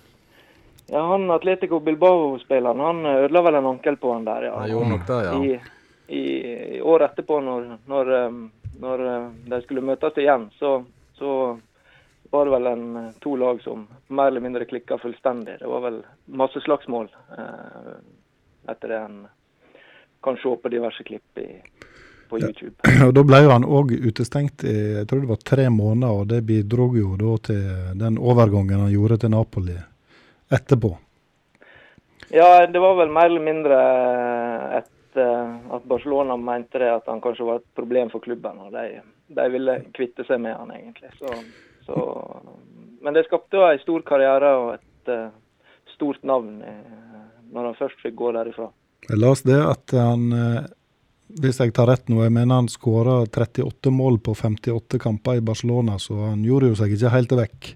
Ja, han Atletico Bilbao-spilleren, han ødela vel en ankel på han der, ja. Han gjorde nok det, ja. I, i, i år etterpå, når, når, um, når um, de skulle møtes igjen, så, så var det vel en, to lag som mer eller mindre klikka fullstendig. Det var vel masse slagsmål eh, etter det en kan se på diverse klipp i, på YouTube. Og Da ble jo han òg utestengt i jeg tror det var tre måneder, og det bidro jo da til den overgangen han gjorde til Napoli etterpå. Ja, det var vel mer eller mindre et, eh, at Barcelona mente det at han kanskje var et problem for klubben. og De, de ville kvitte seg med han egentlig. Så, så, men det skapte jo en stor karriere og et uh, stort navn når han først fikk gå derifra. Jeg las det at han, eh, hvis jeg tar rett nå, jeg mener han skåra 38 mål på 58 kamper i Barcelona, så han gjorde jo seg ikke helt vekk.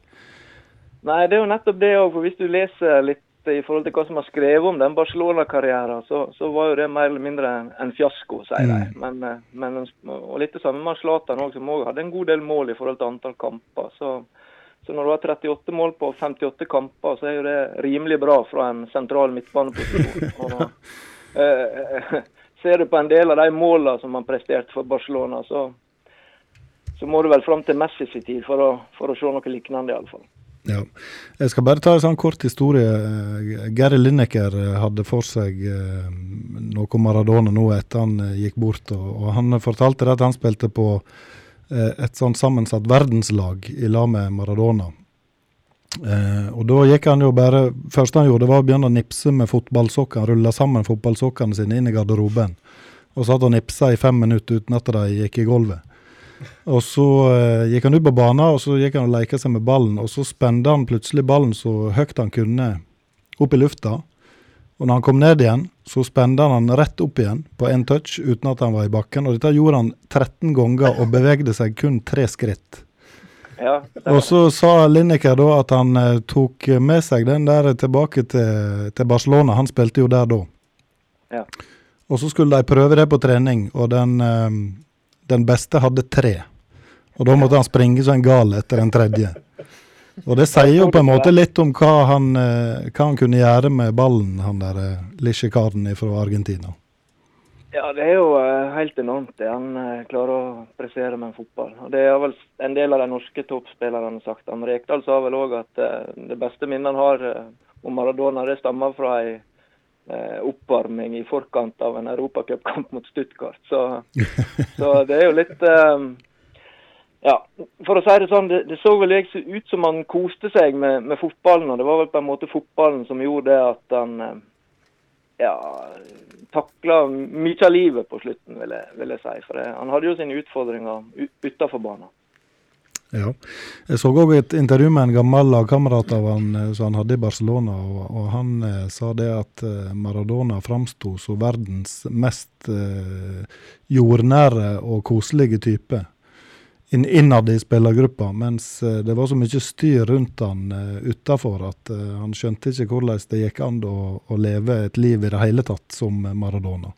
Nei, det er jo nettopp det òg. Hvis du leser litt i forhold til hva som er skrevet om den Barcelona-karrieren, så, så, var jo det mer eller mindre en, en fiasko, sier de. Mm. Men, eh, men, og litt det samme med Zlatan òg, som òg hadde en god del mål i forhold til antall kamper. Så, så når du har 38 mål på 58 kamper, så er jo det rimelig bra fra en sentral midtbaneposisjon. Og, eh, ser du på en del av de målene som han presterte for Barcelona, så, så må du vel fram til Messi sin tid for å, for å se noe lignende, iallfall. Ja. Jeg skal bare ta en sånn kort historie. Gary Lineker eh, hadde for seg eh, noe om Maradona nå etter han eh, gikk bort. Og, Han fortalte at han spilte på et sånn sammensatt verdenslag i lag med Maradona. Og da gikk han jo bare første han gjorde, var å begynne å nipse med fotballsokkene. Rulle sammen fotballsokkene sine inn i garderoben. Og satt og nipsa i fem minutter uten at de gikk i gulvet. Og så eh, gikk han ut på banen og så gikk han og leka seg med ballen. Og så spente han plutselig ballen så høyt han kunne opp i lufta. Og når han kom ned igjen, så spente han den rett opp igjen på én touch uten at han var i bakken. Og dette gjorde han 13 ganger og bevegde seg kun tre skritt. Ja, Og så sa Lineker da at han eh, tok med seg den der tilbake til, til Barcelona. Han spilte jo der da. Ja. Og så skulle de prøve det på trening, og den, eh, den beste hadde tre. Og da måtte han springe som en gal etter den tredje. Og det sier jo på en måte litt om hva han, eh, hva han kunne gjøre med ballen, han der eh, lille karen fra Argentina. Ja, det er jo eh, helt enormt det han klarer å pressere med en fotball. Og Det har vel en del av de norske toppspillerne sagt. Han Rekdal sa vel òg at det beste minnet han har om Maradona, det stammer fra ei oppvarming i forkant av en europacupkamp mot Stuttgart. Så, så det er jo litt um, Ja, for å si det sånn, det, det så vel jeg ut som han koste seg med, med fotballen. Og det var vel på en måte fotballen som gjorde det at han eh, ja, takla mye av livet på slutten, vil jeg, vil jeg si. For det, han hadde jo sine utfordringer utafor banen. Ja. Jeg så òg et intervju med en gammel lagkamerat av han eh, som han hadde i Barcelona. og, og Han eh, sa det at eh, Maradona framsto som verdens mest eh, jordnære og koselige type inn, innad i spillergruppa. Mens eh, det var så mye styr rundt han eh, utafor at han skjønte ikke hvordan det gikk an å, å leve et liv i det hele tatt som Maradona.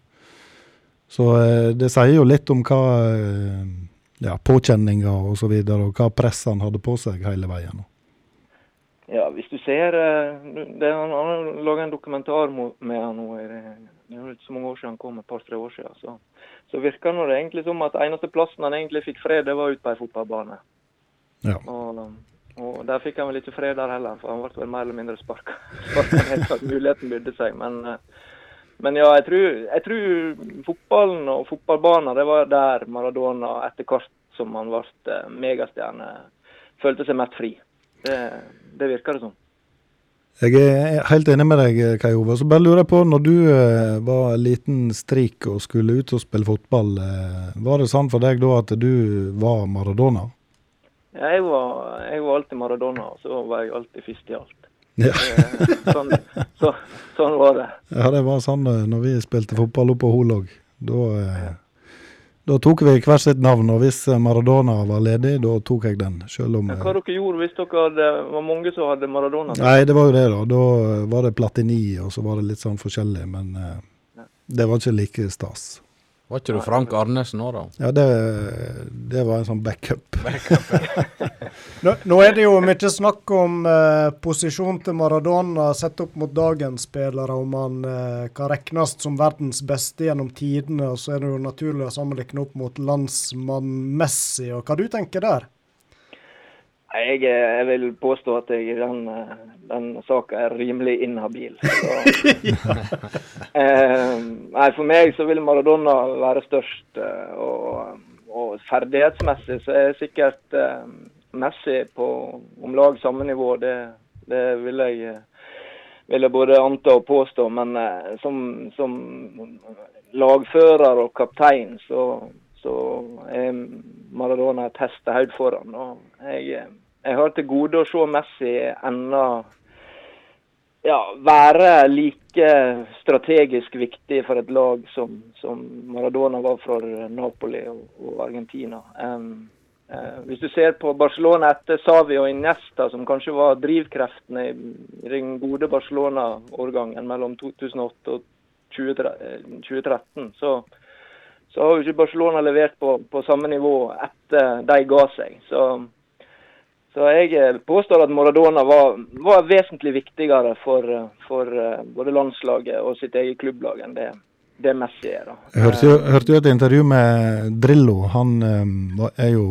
Så det sier jo litt om hva ja, påkjenninger og så videre, og hva press han hadde på seg hele veien. Ja, hvis du ser eh, det, Han han har laga en dokumentar med han nå. Det er ikke så mange år siden han kom, et par-tre år siden. Så, så virker det egentlig som at eneste plassen han egentlig fikk fred, det var ute på ei fotballbane. Ja. Og, og der fikk han vel ikke fred der heller, for han ble vel mer eller mindre sparka muligheten bydde seg. Men, eh, men ja, jeg tror, jeg tror fotballen og fotballbanen, det var der Maradona etter hvert som han ble eh, megastjerne, følte seg mest fri. Det, det virker det som. Jeg er helt enig med deg, Kai Ove. Så bare lurer jeg på, når du eh, var liten strik og skulle ut og spille fotball, eh, var det sånn for deg da at du var Maradona? Ja, jeg, var, jeg var alltid Maradona, og så var jeg alltid først i alt. Ja. Sånn, så, sånn var det. Ja, det var sånn eh, når vi spilte fotball oppe på Hol òg. Da, eh, Da tok vi hvert sitt navn, og hvis Maradona var ledig, da tok jeg den. Selv om ja, hva dere gjorde hvis dere hadde, var mange som hadde Maradona? Nei, det var jo det, da. Da var det Platini, og så var det litt sånn forskjellig. Men eh, det var ikke like stas. Var ikke du Frank Arnesen nå, da? Ja, det, det var en sånn backup. Nå, nå er det jo mye snakk om eh, posisjonen til Maradona sett opp mot dagens spillere, om han eh, kan regnes som verdens beste gjennom tidene. og Så er det jo naturlig å sammenligne opp mot landsmann Messi. og Hva du tenker der? Jeg, eh, jeg vil påstå at jeg i den, eh, den saka er rimelig inhabil. Så, eh, nei, for meg så vil Maradona være størst. eh, Og, og ferdighetsmessig så er sikkert eh, Messi på om lag samme nivå. Det, det vil jeg vil jeg både anta og påstå. Men eh, som, som lagfører og kaptein så, så er Maradona et hestehode foran. Og jeg, jeg har til gode å se Messi ennå ja, være like strategisk viktig for et lag som, som Maradona var for Napoli og, og Argentina. Um, uh, hvis du ser på Barcelona etter Savi og Iniesta, som kanskje var drivkreftene i, den gode Barcelona-årgangen mellom 2008 og 2013, 2013 så, så har jo ikke Barcelona levert på, på samme nivå etter de ga seg. Så så jeg eh, påstår at Maradona var, var vesentlig viktigere for, eh, for, eh, både landslaget og sitt eget klubblag enn det, det Messi er. da. Jeg hørte jo, et intervju med Drillo. Han er jo,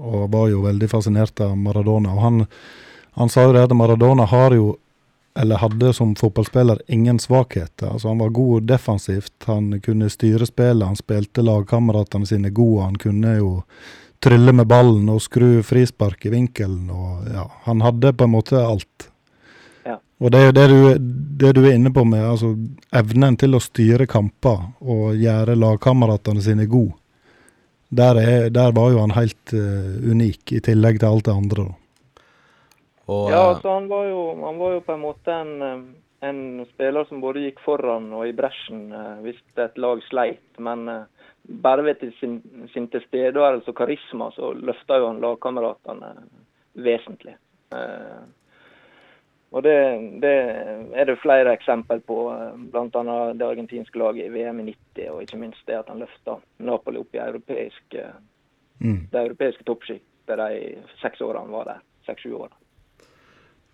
og var jo veldig fascinert av Maradona. og Han, han sa jo det at Maradona har jo, eller hadde som fotballspiller, ingen svakheter. Altså Han var god defensivt, han kunne styre spillet, han spilte lagkameratene sine gode. Han kunne jo trylle med ballen og skru frispark i vinkelen. og ja, Han hadde på en måte alt. Ja. Og det er jo det du, det du er inne på med altså evnen til å styre kamper og gjøre lagkameratene sine gode. Der, er, der var jo han helt uh, unik, i tillegg til alt det andre. da. Og, Ja, altså han var, jo, han var jo på en måte en, eh, en spiller som både gikk foran og i bresjen eh, hvis et lag sleit. Men bare ved sin, sin tilstedeværelse og karisma så løfta jo han lagkameratene vesentlig. Og det, det er det flere eksempel på, bl.a. det argentinske laget i VM i 90, og ikke minst det at han løfta Napoli opp i europeisk, Mm. det europeiske toppsjiktet de seks årene han var der. Seks-sju år.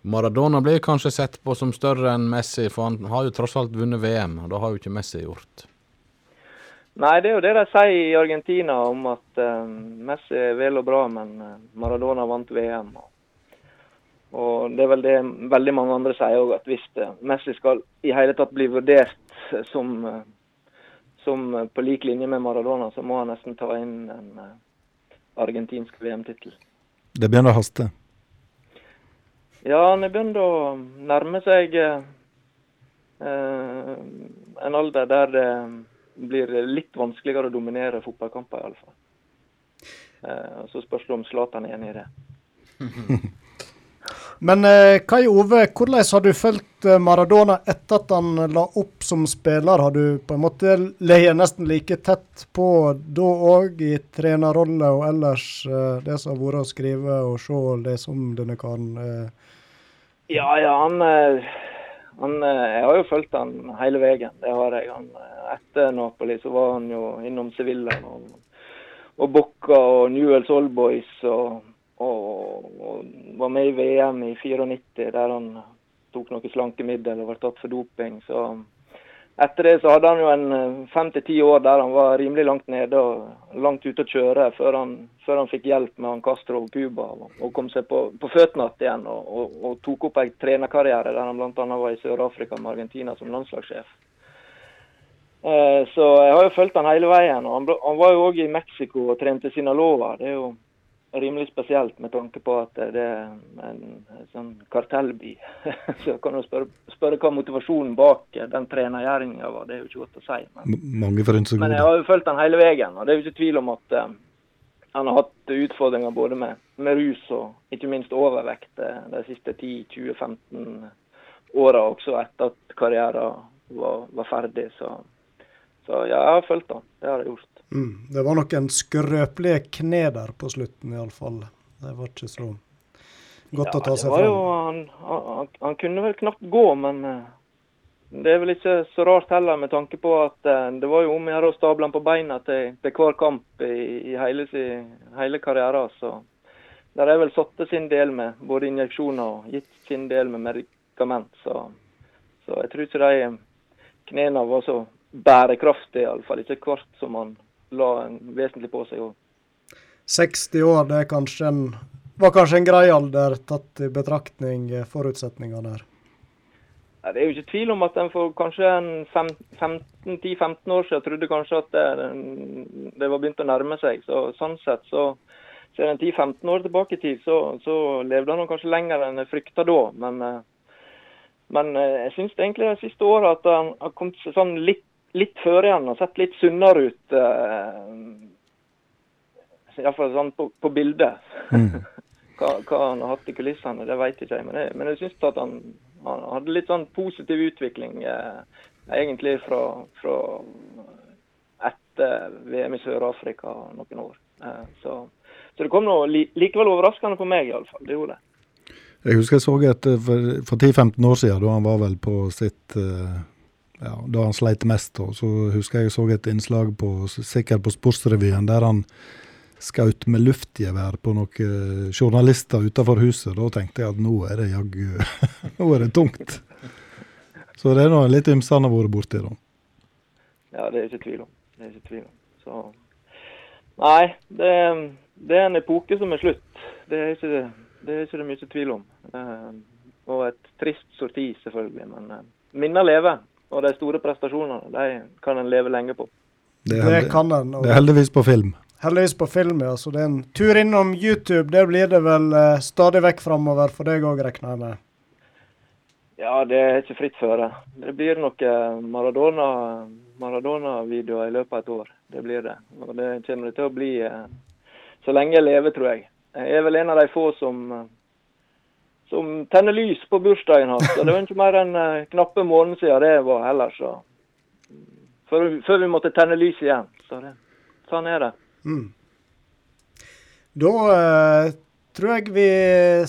Maradona blir kanskje sett på som større enn Messi, for han har jo tross alt vunnet VM, og det har jo ikke Messi gjort. Nei, det er jo det de sier i Argentina om at eh, Messi er vel og bra, men eh, Maradona vant VM. Og, det er vel det veldig mange andre sier òg, at hvis eh, Messi skal i hele tatt bli vurdert som, som på lik linje med Maradona, så må han nesten ta inn en argentinsk VM-tittel. Det begynner å haste. Ja, han er begynt å nærme seg eh, en alder der det blir litt vanskeligere å dominere fotballkamper, iallfall. Eh, så spørs det om Zlatan er enig i det. Men eh, Kai Ove, hvordan har du fulgt eh, Maradona etter at han la opp som spiller? Har du på en måte leie nesten like tett på da òg, i trenerrolle og ellers eh, det som har vært å skrive og se og lese om denne karen? Ja, ja, han, han Jeg har jo fulgt han hele veien. Det har jeg. Han, etter Napoli så var han jo innom Sevilla og, og Bocca og Newells Old Boys og, og, og var med i VM i 94 der han tok noe slankemiddel og ble tatt for doping. Så etter det så hadde han jo en fem til ti år der han var rimelig langt nede og langt ute å kjøre før han, før han fikk hjelp med han Castro og Cuba og kom seg på, på føttene igjen og, og, og tok opp en trenerkarriere der han bl.a. var i Sør-Afrika med Argentina som landslagssjef. Eh, Så jeg har jo fulgt han hele veien. og Han, ble- han var jo òg i Mexico og trente Sinaloa. Det er jo rimelig spesielt med tanke på at det er en sånn kartellby. Så kan du spørre, spørre hva motivasjonen bak den trenergjerninga var. Det er jo ikke godt å si. Men, men jeg har jo fulgt den hele veien. Og det er jo ikke tvil om at eh, han har hatt utfordringer både med, med rus og ikke minst overvekt eh, de siste 10-20-15 åra, også etter at karrieren var, var ferdig. Så, så ja, jeg har fulgt han. Det har jeg gjort. Mm. Det var noen skrøpelige kne der på slutten, iallfall. Det var ikke så godt å ta seg fram. var jo, han, han, han kunne vel knapt gå, men eh, det er vel ikke så rart heller, med tanke på at eh, det var jo om å gjøre å stable han på beina til, til hver kamp i, i hele, hele karrieren. Så der er vel satt sin del med både injeksjoner og gitt sin del med medikament. Så, så jeg tror ikke de knærne var så bærekraftige, iallfall ikke hvert som han la en vesentlig på seg. også. 60 år det er kanskje en, var kanskje en grei alder, tatt i betraktning forutsetningene her. Det er jo ikke tvil om at en for kanskje en fem- 15 10-15 år siden trodde kanskje at det, det var begynt å nærme seg. Så Sånn sett så ser en 10-15 år tilbake i tid, så, så levde han kanskje lenger enn jeg frykta da. Men, eh, men eh, jeg syns egentlig det siste året at han har kommet seg sånn litt, litt før igjen og sett litt sunnere ut. eh, Iallfall sånn på, på bildet. hva, hva han har hatt i kulissene, det vet ikke jeg. Men det, men jeg syns at han, han hadde litt sånn positiv utvikling eh, egentlig fra, fra etter VM i Sør-Afrika noen år. Eh, så, så det kom noe li, likevel overraskende på meg, iallfall. Det gjorde det. Jeg husker jeg så et eh, for, for 10-15 år siden, da han var vel på sitt eh, ja, Da han sleit mest, da, så husker jeg jeg så et innslag på, sikkert på Sportsrevyen der han skjøt med luftgevær på noen journalister utenfor huset. Da tenkte jeg at nå er det jaggu Nå er det tungt. Så det er nå litt ymse han har vært borti, da. Ja, det er ikke tvil om. Det er ikke tvil om. Så Nei, det, det er en epoke som er slutt. Det er ikke, det er ikke det mye tvil om. Eh, og et trist sorti, selvfølgelig. Men eh, minner lever. Og de store prestasjonene, de kan en leve lenge på. Det Det kan en. det er heldigvis på film. Heldigvis på film, ja. Så det er en tur innom YouTube. Det blir det vel eh, stadig vekk framover for deg òg, regner jeg med. Ja, det er ikke fritt føre. Det blir noen Maradona- Maradona-videoer i løpet av et år. Det blir det. Og det kommer det til å bli eh, så lenge jeg lever, tror jeg. Jeg er vel en av de få som, eh, som tenner lys på bursdagen hans. Det var ikke mer enn uh, knappe måneden siden det var heller, så før, før vi måtte tenne lys igjen. Så det, sånn er det. Mm. Da uh, tror jeg vi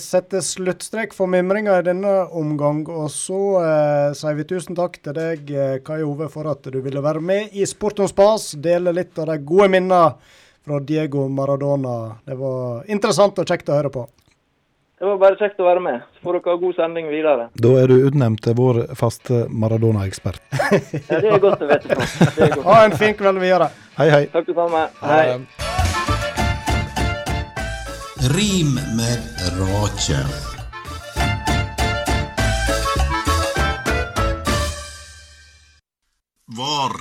setter sluttstrek for mimringa i denne omgang. Og så uh, sier vi tusen takk til deg, Kai Ove, for at du ville være med i Sport om spas. Dele litt av de gode minnene fra Diego Maradona. Det var interessant og kjekt å høre på. Det var bare kjekt å være med. Så får dere ha god sending videre. Da er du utnevnt til vår faste Maradona-ekspert. Ja, det er godt å vite. på. Det godt. Ha en fin kveld videre. Hei, hei. Takk det samme. Hei. Rim med rake. Var.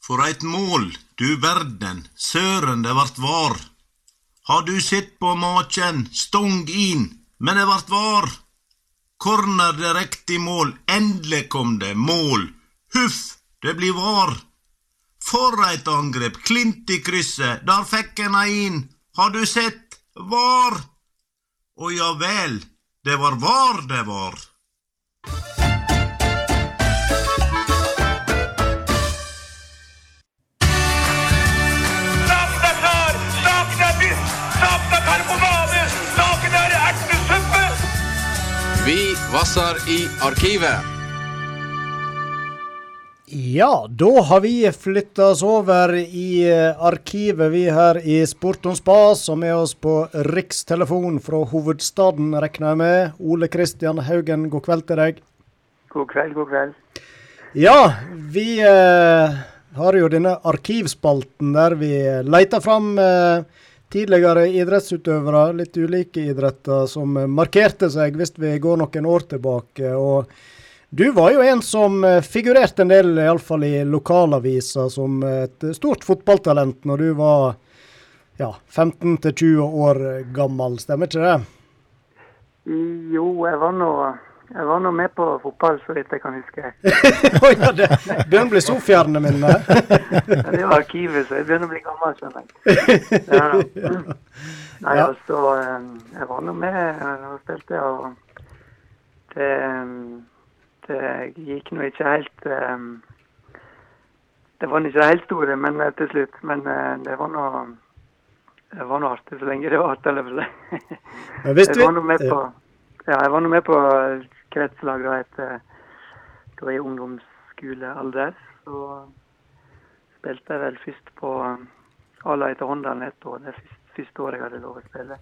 For eit mål, du verden, søren det vart var. Har du sett på maken, stong inn, men det vart var. Corner direkte i mål, endelig kom det mål. Huff, det blir var. For eit angrep, klint i krysset, der fikk en inn. Har du sett? Var. Å ja vel, det var var det var. Er karbonade! Saken er ertesuppe! Vi vasser i arkivet. Ja, da har vi flytta oss over i eh, arkivet, vi her i Sport om spas. Og med oss på rikstelefon fra hovedstaden, regner jeg med. Ole Kristian Haugen, god kveld til deg. God kveld, god kveld. Ja, vi eh, har jo denne arkivspalten der vi leter fram eh, tidligere idrettsutøvere, litt ulike idretter, som markerte seg hvis vi går noen år tilbake. og du var jo en som eh, figurerte en del, iallfall i lokalaviser, som et stort fotballtalent når du var ja, 15-20 år gammel, stemmer ikke det? Jo, jeg var nå jeg var nå med på fotball, så vidt jeg kan huske. oh, ja, det begynner å bli så mine. Ja, det var arkivet, så jeg begynner å bli gammel, skjønner jeg. Ja. Nei, Ja. altså, eh, jeg var nå med eh, og spilte, og det, det gikk nå ikke helt eh, Det var ikke helt store men eh, til slutt. Men eh, det var nå det var noe artig så lenge det var artig. eller for seg. Men hvis Jeg var nå med på ja. ja, jeg var nå med på kretslag da etter da i ungdomsskolealder. Så spilte jeg vel først på Ala etter Håndalen ett år. Det første, første året jeg hadde lov å spille.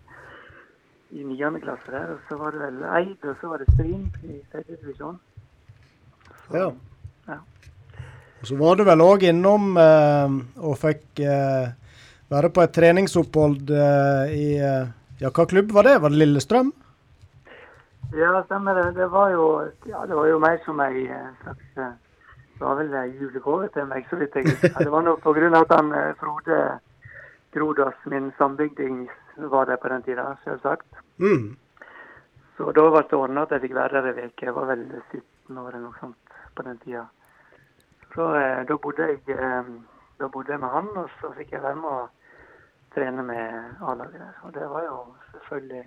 I niende klasse der. Og så var det vel Eid, og så var det Stryn i tredje divisjon. Ja. Ja. Og Så var du vel òg innom eh, og fikk eh, være på et treningsopphold eh, i eh, Ja, hva klubb var det? Var det Lillestrøm? Ja, stemmer det. Det var jo, ja, det var jo meg som ei eh, slags eh, Det var vel ei julegave til meg, så vidt jeg husker. Det var grunn av at han eh, Frode Grodas, min sambygding, var der på den tida, selvsagt. Mm. Så da ble det ordna at jeg fikk være der ei uke. Jeg var vel 17 år eller noe sånt på den tida. Så eh, da bodde jeg eh, da bodde jeg med han, og så fikk jeg være med å trene med A-laget der. Og det var jo selvfølgelig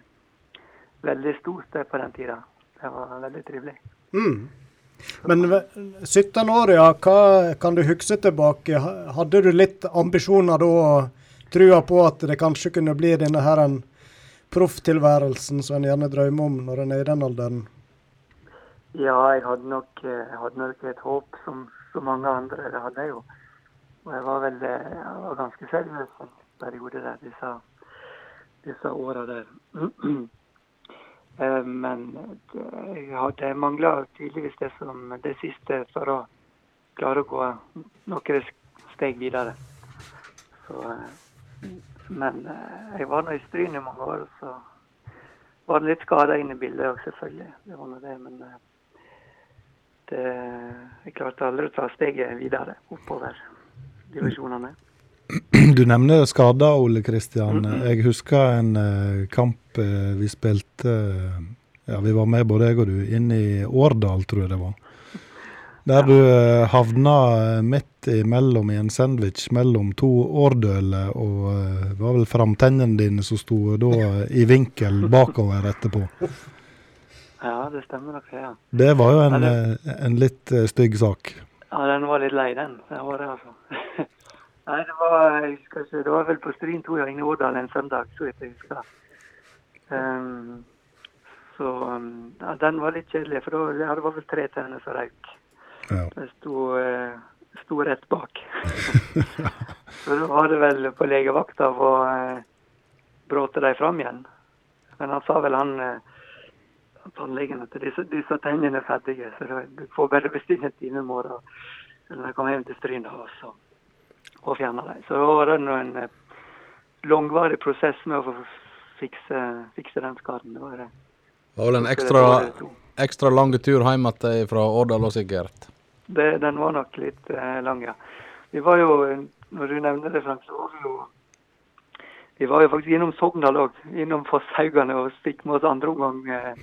veldig stort det på den tida. Det var veldig trivelig. Mm. Men 17 år, ja. Hva kan du huske tilbake? Hadde du litt ambisjoner da, og trua på at det kanskje kunne bli denne her en profftilværelsen som en gjerne drømmer om når en er i den alderen? Ja, jeg hadde nok, eh, jeg hadde nok et håp som så mange andre. Det hadde jeg jo. Og jeg var vel eh, jeg var ganske seriøs en periode der, disse, disse åra der. Eh, Men det, jeg hadde mangla tydeligvis det som det siste for å klare å gå noen steg videre. Så, eh, men eh, jeg var nå i Stryn i mange år, så var det litt skader inne i bildet òg, selvfølgelig. Det var det, men eh, det, jeg klarte aldri å ta steget videre oppover divisjonene. Du nevner skader, Ole Kristian. Jeg husker en eh, kamp eh, vi spilte eh, Ja, vi var med både jeg og du inn i Årdal, tror jeg det var. Der du havna midt imellom i en sandwich mellom to årdøler, og det var vel framtennene dine som sto da i vinkel bakover etterpå. Ja, det stemmer nok, ja. Det var jo en, en litt stygg sak. Ja, den var litt lei, den. Det var det, altså. Nei, det var, jeg husker det var vel på Stryn 2 i Årdal en søndag, så vidt jeg husker. Um, så ja, den var litt kjedelig, for da, det var vel tre tenner som røyk. Ja. Det sto, eh, sto rett bak. så da var det vel på legevakta å uh, bråte dem fram igjen. Men han sa vel han eh, tannlegen at disse, disse tennene er ferdige, så du får bare bestille en time i morgen når jeg kommer hjem til Stryn da, og så og fjerne dem. Så da var det nå en eh, langvarig prosess med å få fikse, fikse den skaden. Det var det. Det var vel en ekstra, ekstra lang tur hjem igjen fra Årdal òg, sikkert. Det, den var nok litt eh, lang, ja. Vi var jo, når du nevner det, Frank, så var vi jo Vi var jo faktisk innom Sogndal òg. Innom Fosshaugane og fikk med oss andre omgang. Eh,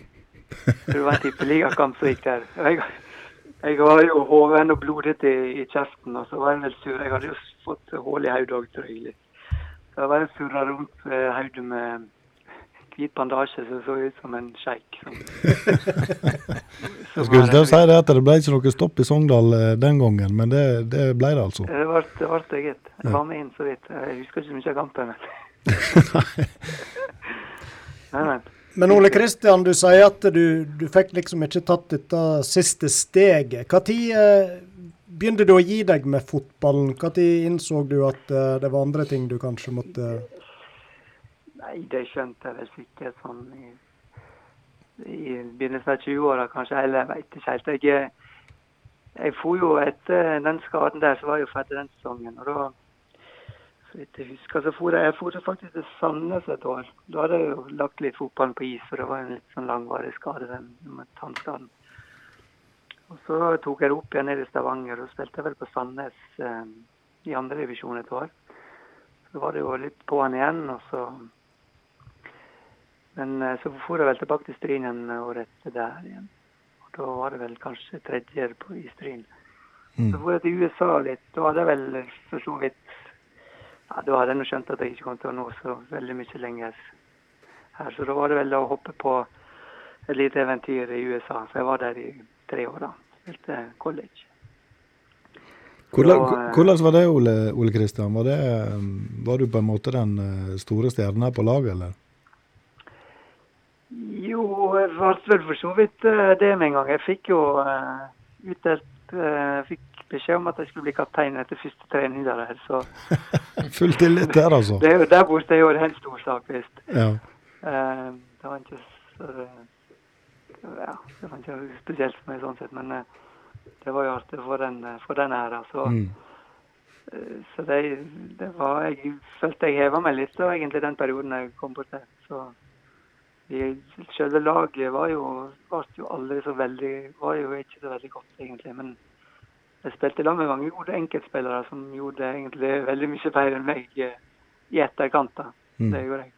det var en tippeligakamp som gikk der. Jeg, jeg var jo hoven og blodet i, i kjeften, og så var jeg vel sur. Jeg hadde jo fått hull i hodet òg, tror jeg. litt. Så jeg var jo surra rundt eh, hodet med hvit bandasje som så ut som en sjeik. Jeg skulle til å si det at det ble ikke noe stopp i Sogndal eh, den gangen, men det, det ble det altså. Det ble, det ble det, gitt. Jeg var med inn så vidt. Jeg husker ikke så mye av kampen. men- Nei, nei. Men Ole Kristian, du sier at du, du fikk liksom ikke tatt dette siste steget. Når eh, begynte du å gi deg med fotballen? Når innså du at uh, det var andre ting du kanskje måtte Nei, det skjønte jeg vel sikkert sånn i, i begynnelsen av 20-åra, kanskje. Eller jeg vet ikke helt. Jeg, jeg for jo etter den skaden der, så var jeg jo ferdig den sesongen. Og da, så vidt jeg husker, så for jeg, jeg for faktisk til Sandnes et år. Da hadde jeg jo lagt litt fotballen på is, for det var en litt sånn langvarig skade, den tannskaden. Og så tok jeg det opp igjen ned i Stavanger, og spilte vel på Sandnes eh, i andre divisjon et år. Så var det jo litt på han igjen, og så Men eh, så for jeg vel tilbake til Stryn igjen året etter der igjen. Og da var det vel kanskje tredje på i Stryn. Så for jeg til USA litt. Da hadde jeg vel for så vidt ja, Da hadde jeg nå skjønt at jeg ikke kom til å nå så veldig mye lenger her. Så da var det vel å hoppe på et lite eventyr i USA. Så jeg var der i tre år, da. Spilte college. Hvordan, Så, hvordan var det, Ole, Ole Kristian? Var, um, var du på en måte den eh, store stjerna på laget, eller? Jo, jeg ble vel for så vidt eh, det med en gang. Jeg fikk jo uh, utdelt uh, fikk beskjed om at jeg skulle bli kaptein etter første trening der. Så Full tillit der, altså. det er der borte er jo det en stor sak, visst. Ja. Uh, det var ikke så Ja, det var ikke spesielt for meg sånn sett, men eh, det var jo artig for den, for den æra. Så, Mm. eh, så det, det var Jeg følte jeg heva meg litt da, egentlig den perioden jeg kom bort til. Så vi, selve laget var jo, var jo aldri så veldig Var jo ikke så veldig godt, egentlig. Men jeg spilte sammen med mange gode enkeltspillere som gjorde egentlig veldig mye bedre enn meg eh, i etterkant. da. Mm. Det gjorde jeg.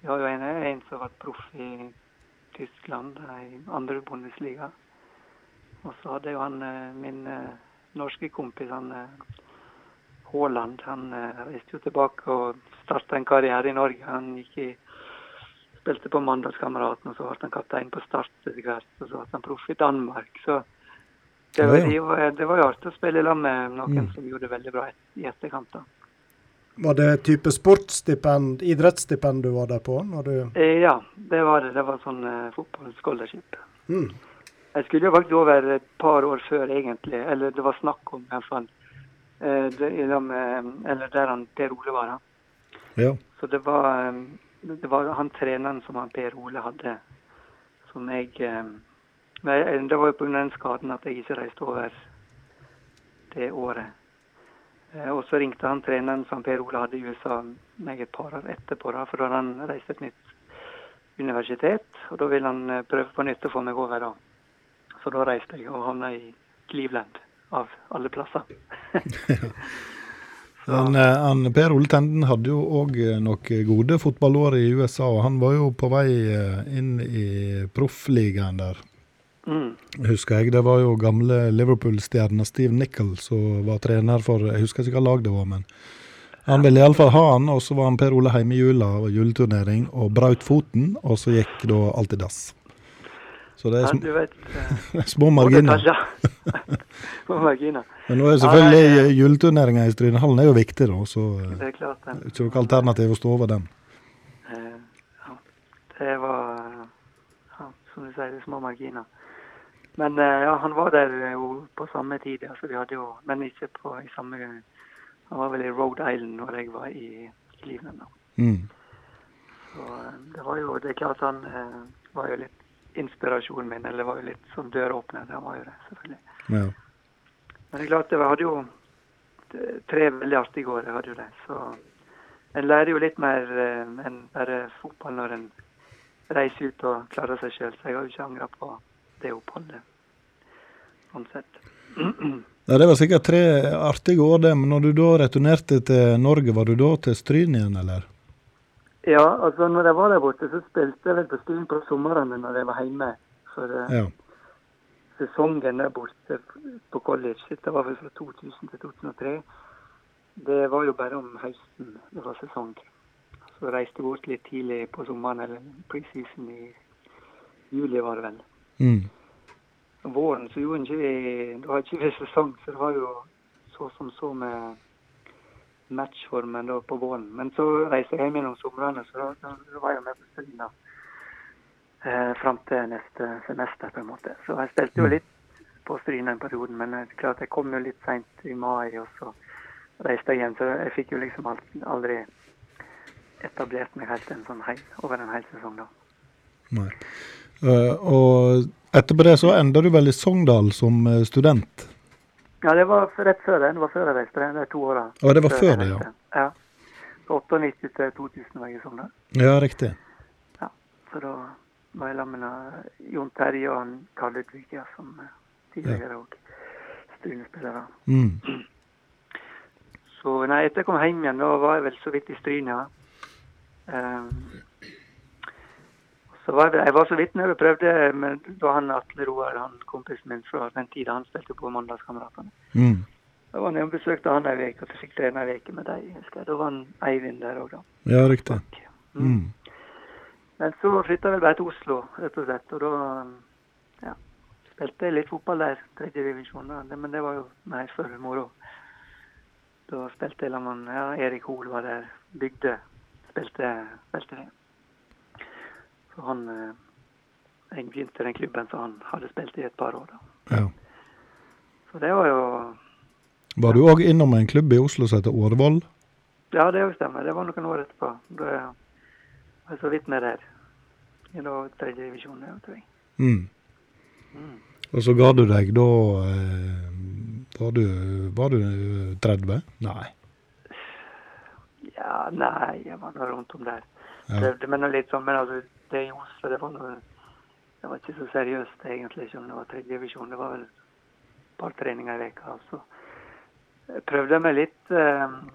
Vi har jo en, en som har vært proff i Tyskland, i andre Bundesliga. Og så hadde jo han eh, min eh, norske kompis, han eh, Haaland, han reiste jo tilbake og starta en karriere i Norge. Han gikk i spilte på Mandalskameraten, og så ble han kaptein på Start etter hvert. Og så ble han proff i Danmark. Så det var, ja. det var, jo artig å spille i lag med noen Mm. som gjorde det veldig bra i etterkant. da. Var det type sportsstipend, idrettsstipend du var der på? du... Eh, Ja, det var det. Det var sånn uh, fotballscholarship. Mm. Jeg skulle jo faktisk over et par år før, egentlig. Eller det var snakk om, i hvert fall. Eh, det, eller der han Per Ole var. Han. Ja. Så det var, eh, det var han treneren som han Per Ole hadde, som jeg Det var jo pga. den skaden at jeg ikke reiste over det året. Eh, Og så ringte han treneren som Per Ole hadde i USA meg et par år etterpå, da, for da hadde han reist et nytt universitet. Og da ville han eh, prøve på nytt å få meg over da. Så da reiste jeg og havna i Cleveland, av alle plasser. Han, eh, han, per Ole Tenden hadde jo òg noen gode fotballår i USA, og han var jo på vei inn i proffligaen der. Mm. Husker jeg. Det var jo gamle Liverpool-stjerna Steve Nicol som var trener for Jeg husker ikke hva lag det var, men han ville iallfall ha han, og så var han Per Ole hjemme i jula og juleturnering og braut foten, og så gikk da alt i dass. Så det er sm ja, vet, uh, små marginer. Små marginer. Men nå er selvfølgelig ja, eh, juleturneringa i Strynehallen er jo viktig, da, så eh, Det er klart ikke noe alternativ å stå over den. Uh, ja, det var som du sier, små marginer. Men eh, ja, han var der jo på samme tid, altså vi hadde jo, men ikke på i samme Han var vel i Rhode Island når jeg var i Cleveland. da. Mm. Så eh, det var jo det er klart han eh, var jo litt inspirasjonen min, eller var jo litt som døråpner. Han var jo det, selvfølgelig. Ja. Men det er klart, jeg hadde jo eh, tre veldig artige år. jeg hadde jo det. Så en lærer jo litt mer eh, enn bare fotball når en reiser ut og klarer seg sjøl. Så jeg har jo ikke angra på det oppholdet. Sånn. Ja, det var sikkert tre artige år, det. Men når du da returnerte til Norge, var du da til Stryn igjen, eller? Ja, altså når jeg var der borte, så spilte jeg vel på Stryn på somrene når jeg var hjemme. For eh, Ja. sesongen der borte på college, det var vel fra 2000 til 2003, det var jo bare om høsten det var sesong. Så reiste jeg bort litt tidlig på sommeren, eller preseason i juli var det vel. Mm. Våren så gjorde ikke vi Det var ikke vi sesong, så det var jo så som så med matchformen da på våren. Men så reiste jeg hjem gjennom somrene, så da, da, da var jeg med på Stryn da. Eh, fram til neste semester, på en måte. Så jeg spilte jo litt på Stryn den perioden, men det er klart jeg kom jo litt seint i mai, og så reiste jeg igjen. Så jeg fikk jo liksom aldri etablert meg helt en sånn hei, over en hel sesong, da. Nei. Eh, og etterpå det så enda du vel i Sogndal som eh, student? Ja, det var rett før det. Det var før jeg reiste. Er to år. da. Å, det var før det, ja. Ja. Så 98 til 2000 var jeg i Sogndal. Ja, riktig. Ja, Så da var jeg sammen med Jon Terje og Karl Ludvig, ja, som eh, tidligere òg Stryn-spillere. Mm. Så nei, etter jeg kom hjem igjen, da var jeg vel så vidt i Stryn, ja. Så var jeg, jeg var så vidt nede og prøvde, men da han Atle Roar, han kompisen min fra den tida, han spilte på Mandagskameratene. Mm. Da var han og besøkte han ei uke, og fikk trene ei uke med dem. husker jeg. Da var han Eivind der òg, da. Ja, riktig. Mm. Men så flytta jeg vel bare til Oslo, rett og slett. Og da ja, spilte litt fotball der, tredje divisjon. Men det var jo mer for moro. Da spilte jeg sammen med ja, Erik Hoel var der. Bygde. Spilte, spilte det. Så han eh, Jeg begynte i den klubben som han hadde spilt i et par år. da. Ja. Så det var jo Var du òg innom en klubb i Oslo som heter Årvoll? Ja, det jo stemmer. Det var noen år etterpå. Da var jeg så vidt med der. I da tredje divisjon, tror jeg. Mm. Mm. Og så ga du deg da eh, var, du, var du 30? Nei. Ja, nei, jeg var nå rundt om der. Ja. Prøvde meg nå litt sånn, men altså, det i Oslo, det var noe Det var ikke så seriøst egentlig, som det var tredje divisjon. Det var vel et par treninger i veka. Så jeg prøvde meg litt De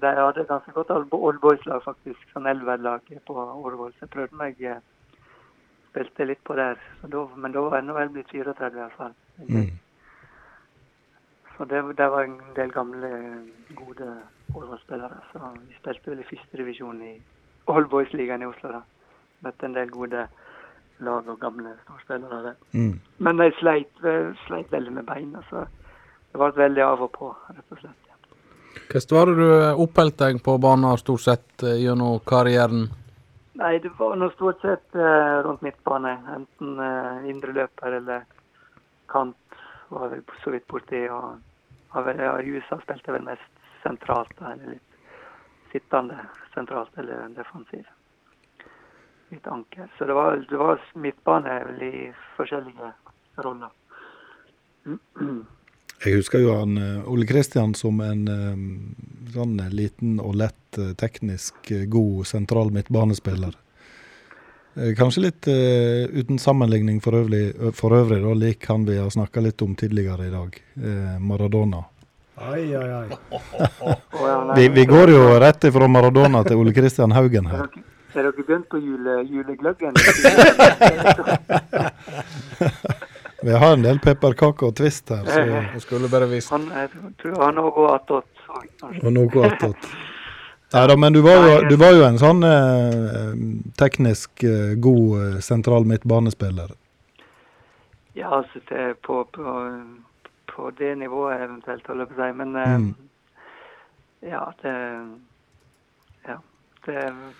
Der hadde et ganske godt oldboys-lag, faktisk. Sånn elverlag på Årvoll. Så jeg prøvde meg eh, Spilte litt på der. Så da, men da var jeg vel blitt 34 i hvert fall. Mm. Så det, det var en del gamle, gode Årvoll-spillere. Så vi spilte vel i første divisjon i Oldboys-ligaen i Oslo. da. Møtte en del gode lag og gamle storspillere der. Mm. Men jeg sleit, eh, sleit veldig med beina, så det ble veldig av og på, rett og slett. Hvordan var det du oppholdt deg på banen stort sett eh, gjennom karrieren? Nei, det var noe stort sett eh, rundt midtbane. Enten eh, indreløper eller kant var vel så vidt borti. Og har vel, ja, i USA spilte jeg vel mest sentralt, eller litt sittende sentralt eller defensiv. Litt anker. Så det var, det var midtbane i forskjellige roller. Jeg husker jo han eh, Ole Kristian som en eh, sånn liten og lett eh, teknisk god sentral midtbanespiller. Eh, Kanskje litt uh, uten sammenligning for øvrig, for øvrig da, lik han vi har snakka litt om tidligere i dag, eh, Maradona. Ai, ai, ai. Vi, vi går jo rett ifra Maradona til Ole Kristian Haugen her. Er dere begynt på jule, julegløggen? Vi har en del pepperkaker og twist her, så Jeg skulle bare visst. Han, jeg tror han òg går attåt. Og noe attåt. Nei da, men du var, jo, du var jo en sånn eh, teknisk eh, god eh, sentral midtbanespiller. Ja, altså det, på, på, på det nivået eventuelt, holder jeg på å si. Men eh, Mm. Ja. Det,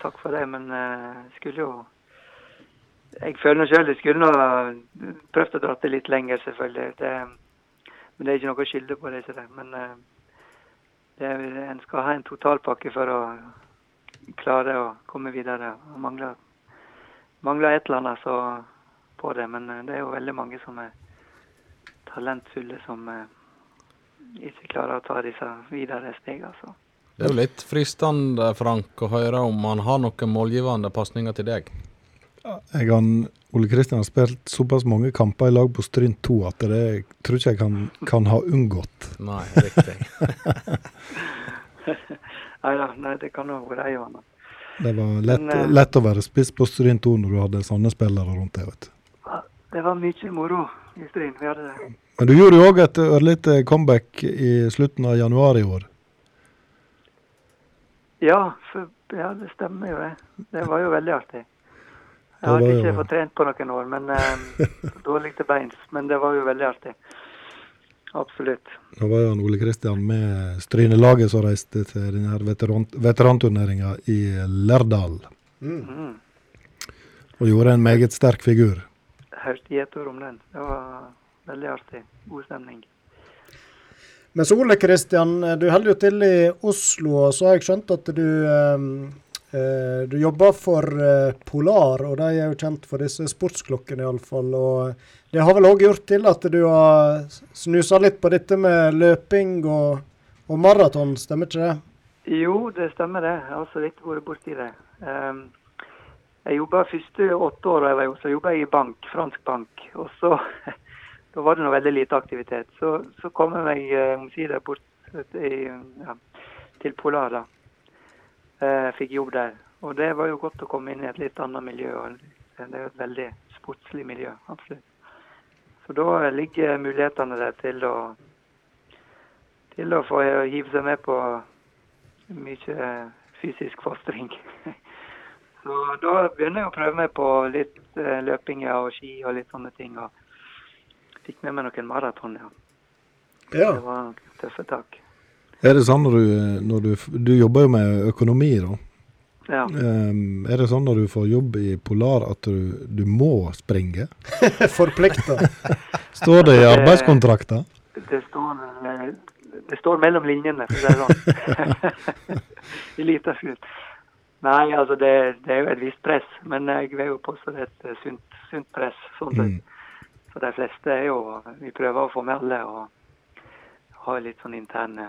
takk for det, men eh, skulle jo Jeg føler sjøl jeg skulle nå prøvd å dra det litt lenger, selvfølgelig. Det, men det er ikke noe skylde på, det det. Men eh, det, en skal ha en totalpakke for å klare å komme videre. og mangler, mangler et eller annet så på det, men eh, det er jo veldig mange som er talentfulle som eh, ikke klarer å ta disse videre stegene. Så. Det er jo litt fristende, Frank, å høre om han har noen målgivende pasninger til deg. Jeg har, Ole Kristian har spilt såpass mange kamper i lag på Stryn 2 at det tror ikke jeg kan, kan ha unngått. Nei, riktig. Nei da, nei, det kan jo være og. Det var lett, Men, eh, lett å være spiss på Stryn 2 når du hadde sånne spillere rundt deg. vet du. Det var mye moro i Stryn. Vi hadde det. Men du gjorde jo òg et ørlite comeback i slutten av januar i år. Ja, for, ja, det stemmer jo det. Det var jo veldig artig. Jeg hadde ikke fått trent på noen år, men eh, dårlig til beins. Men det var jo veldig artig. Absolutt. Da var jo Ole Kristian med Strynelaget som reiste til denne veteran, veteranturneringa i Lærdal. Mm. Og gjorde en meget sterk figur. Hørte gjetord om den. Det var veldig artig. God stemning. Men så Ole Kristian, du holder jo til i Oslo, og så har jeg skjønt at du eh, eh, du jobber for eh, Polar, og de er jo kjent for disse sportsklokkene iallfall. Og det har vel òg gjort til at du har snusa litt på dette med løping og, og maraton, stemmer ikke det? Jo, det stemmer det. Jeg har så vidt vært borti det. Um, jeg jobba første åtte åra jeg var i Oslo, jobba i bank, fransk bank. Og så da var det noe veldig lite aktivitet. Så, så kom jeg meg eh, omsider bort i, ja, til Polar. da. Jeg fikk jobb der. Og det var jo godt å komme inn i et litt annet miljø. Det er jo et veldig sportslig miljø, absolutt. Så da ligger mulighetene der til å, til å få hive seg med på mye fysisk fostring. Så da begynner jeg å prøve meg på litt eh, løping og ski og litt sånne ting. Og fikk med meg noen maraton, ja. Ja. Det var tøffe tak. Er det sånn når du, når du Du jobber jo med økonomi, da. Ja. Um, er det sånn når du får jobb i Polar at du, du må springe? Forplikta. Står det i arbeidskontrakta? Det står, eh, det står mellom linjene, for å si det sånn. I lita skjul. Nei, altså det, det er jo et visst press, men jeg vil jo påstå det er et eh, sunt, sunt press. sånn sett. Mm. For de fleste er jo Vi prøver å få med alle og ha litt sånn interne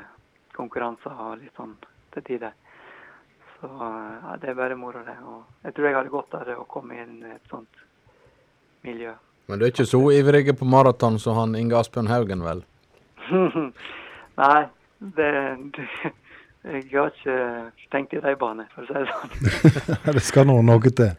konkurranser og litt sånn til tider. Så ja, det er bare moro, det. Og jeg tror jeg hadde godt av det å komme inn i et sånt miljø. Men du er ikke så ivrig på maraton som han Inge Asbjørn Haugen, vel? Nei, det, det Jeg har ikke tenkt i de baner, for å si det sånn. det skal nå noe til.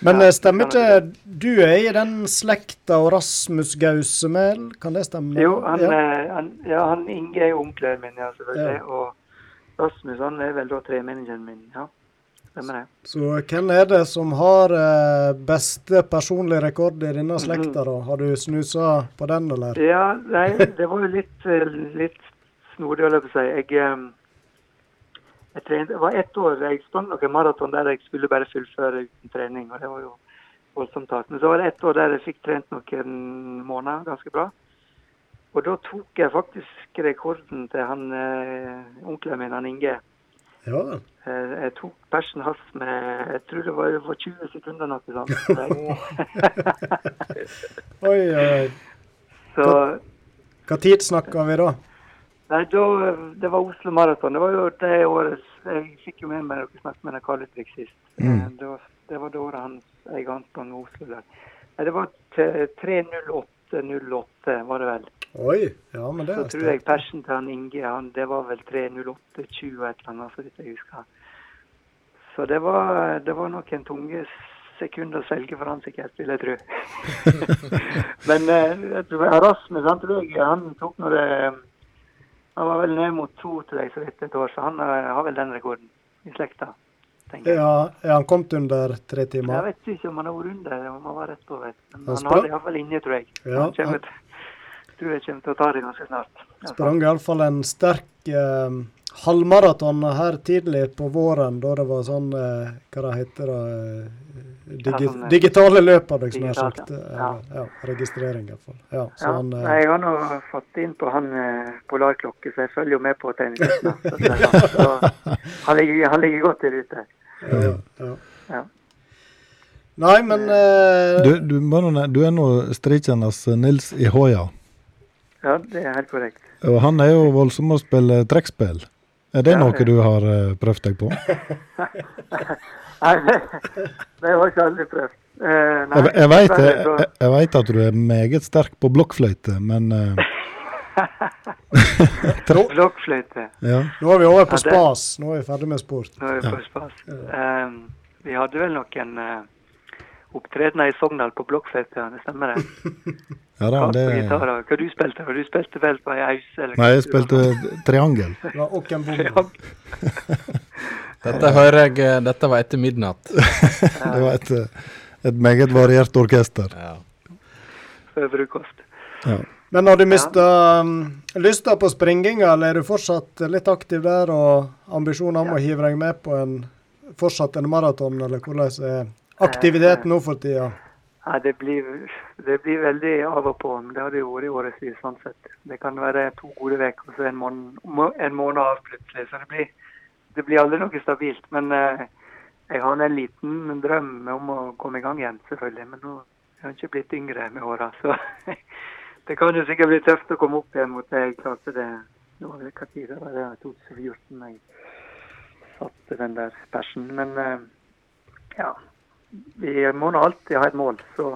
Men ja, stemmer ikke Du er i den slekta og Rasmus Gausemel, kan det stemme? Jo, han, ja. eh, han, ja, han Inge er jo onkelen min, ja, selvfølgelig. Og Rasmus han er vel da tremenningen min. Ja, stemmer det. Så hvem er det som har eh, beste personlige rekord i denne slekta, da? Har du snusa på den, eller? Ja, nei, det var jo litt, eh, litt snodig, holdt jeg på å si. Jeg, eh, jeg trente, det var ett år jeg sprang noen maraton der jeg skulle bare fullføre uten trening. og Det var jo voldsomt hardt. Men så var det ett år der jeg fikk trent noen måneder ganske bra. Og da tok jeg faktisk rekorden til han eh, onkelen min, han Inge. Ja. Eh, jeg tok persen hans med jeg tror det var over 20 sekunder noe sånt. Oi, oi. Så Hva tid snakker vi da? Nei, da, Det var Oslo Maraton. Det var jo det året Jeg fikk jo med meg dere snakket med Karl Ludvig sist. Mm. Eh, Det, var, det var det året han jeg Anton på Oslo der. Nei, det var t- 3.08,08 var det vel. Oi, ja, men det er Så tror jeg persen til han Inge han, det var vel 3.08,20 et eller annet, så vidt jeg husker. Så det var, det var nok en tunge sekunder å svelge for han sikkert, vil jeg tro. Men eh, jeg tror Rasmus han tror jeg han tok det Han var vel ned mot to, til deg så vidt et år, så han eh, har vel den rekorden i slekta. tenker jeg. Ja, er han kommet under tre timer? Jeg vet ikke om han har vært under, om han var rett over. Men Han han har det iallfall inne, tror jeg. Ja, Han kommer, tror jeg kommer til å ta det ganske snart. Sprang iallfall en sterk eh, halvmaraton her tidlig på våren, da det var sånn eh, Hva det heter det? eh, Digi Ja, sånn, eh, digitale løp, hadde jeg nær sagt. ja. Ja. Ja, registrering, iallfall. Ja, så Ja, han, eh, nei, jeg har nå fått inn på han eh, polarklokke, så jeg følger jo med på er sånn. så han, han ligger godt i rute. ja, ja. Ja. Nei, men eh, Du, du, du er nå Stridsjernas Nils Ihoya. ja, det er helt korrekt. Og han er jo voldsom å spille trekkspill. Er det noe du har eh, prøvd deg på? Nei, det, har jeg ikke aldri prøvd. Eh, nei, Jeg, jeg, vet, jeg, jeg vet at du er meget sterk på blokkfløyte, men eh, Blokkfløyte. ja. nå er vi over på spas. Nå er vi ferdig med sport. Nå er vi på spas. Eh, vi hadde vel noen uh, opptredener i Sogndal på blokkfløyte, det stemmer det? ja da, det, Hva du spilte du? Du spilte vel på ei aus? eller Nei, jeg spilte triangel. Ja, og en. Dette hører jeg eh, Dette var etter midnatt. Det var et, et meget variert orkester. Ja. Før frokost. Ja. Men har du mista ja. lysta på springinga, eller er du fortsatt litt aktiv der, og ambisjoner om å hive deg med på en fortsatt en maraton, eller hvordan er aktiviteten nå for tida? Nei, det blir, det blir veldig av og på, det har det vært i årevis. Sånn sett. Det kan være to gode uker og så en måned, en måned av plutselig. Så det blir, det blir aldri noe stabilt. Men eh, jeg har en liten drøm om å komme i gang igjen, selvfølgelig. Men nå har jeg ikke blitt yngre med åra, så det kan jo sikkert bli tøft å komme opp igjen mot det jeg klarte det nå var det hva tid det var det 2014 jeg satte den der persen. Men eh, ja, vi må nå alltid ha et mål, så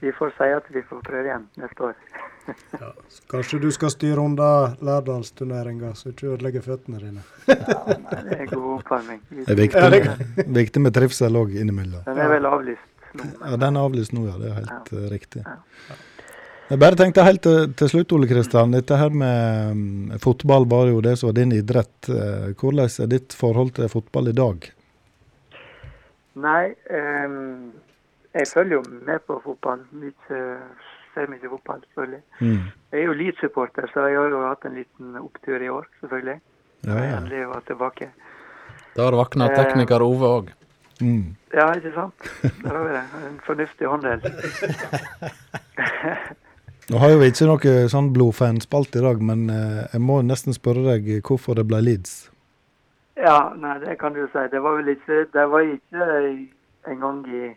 vi får si at vi får prøve igjen neste år. Så kanskje du skal styre unna Lærdalsturneringa, så ikke ødelegger føttene dine. Nei, det er god oppvarming. Det er viktig, Ja, det- med, viktig med trivsel òg innimellom. Den er vel avlyst nå. Ja, den er avlyst nå, ja. Det er helt ja. riktig. Jeg bare tenkte helt til, til slutt, Ole Kristian. Dette her med um, fotball var jo det som var din idrett. Eh, Hvordan er ditt forhold til fotball i dag? Nei, um, jeg følger jo med på fotball. Mye ser mye fotball, selvfølgelig. Mm. Jeg er jo Leeds-supporter, så jeg har jo hatt en liten opptur i år, selvfølgelig. Ja, ja. Endelig var tilbake. Der våkna Eh. tekniker Ove òg. Mm. Ja, ikke sant? Der har vi det. En fornuftig håndheld. Nå har jo vi ikke noe sånn blodfanspalt i dag, men eh, jeg må nesten spørre deg hvorfor det ble Leeds. Ja, nei, det kan du si. Det var vel ikke Det var ikke engang i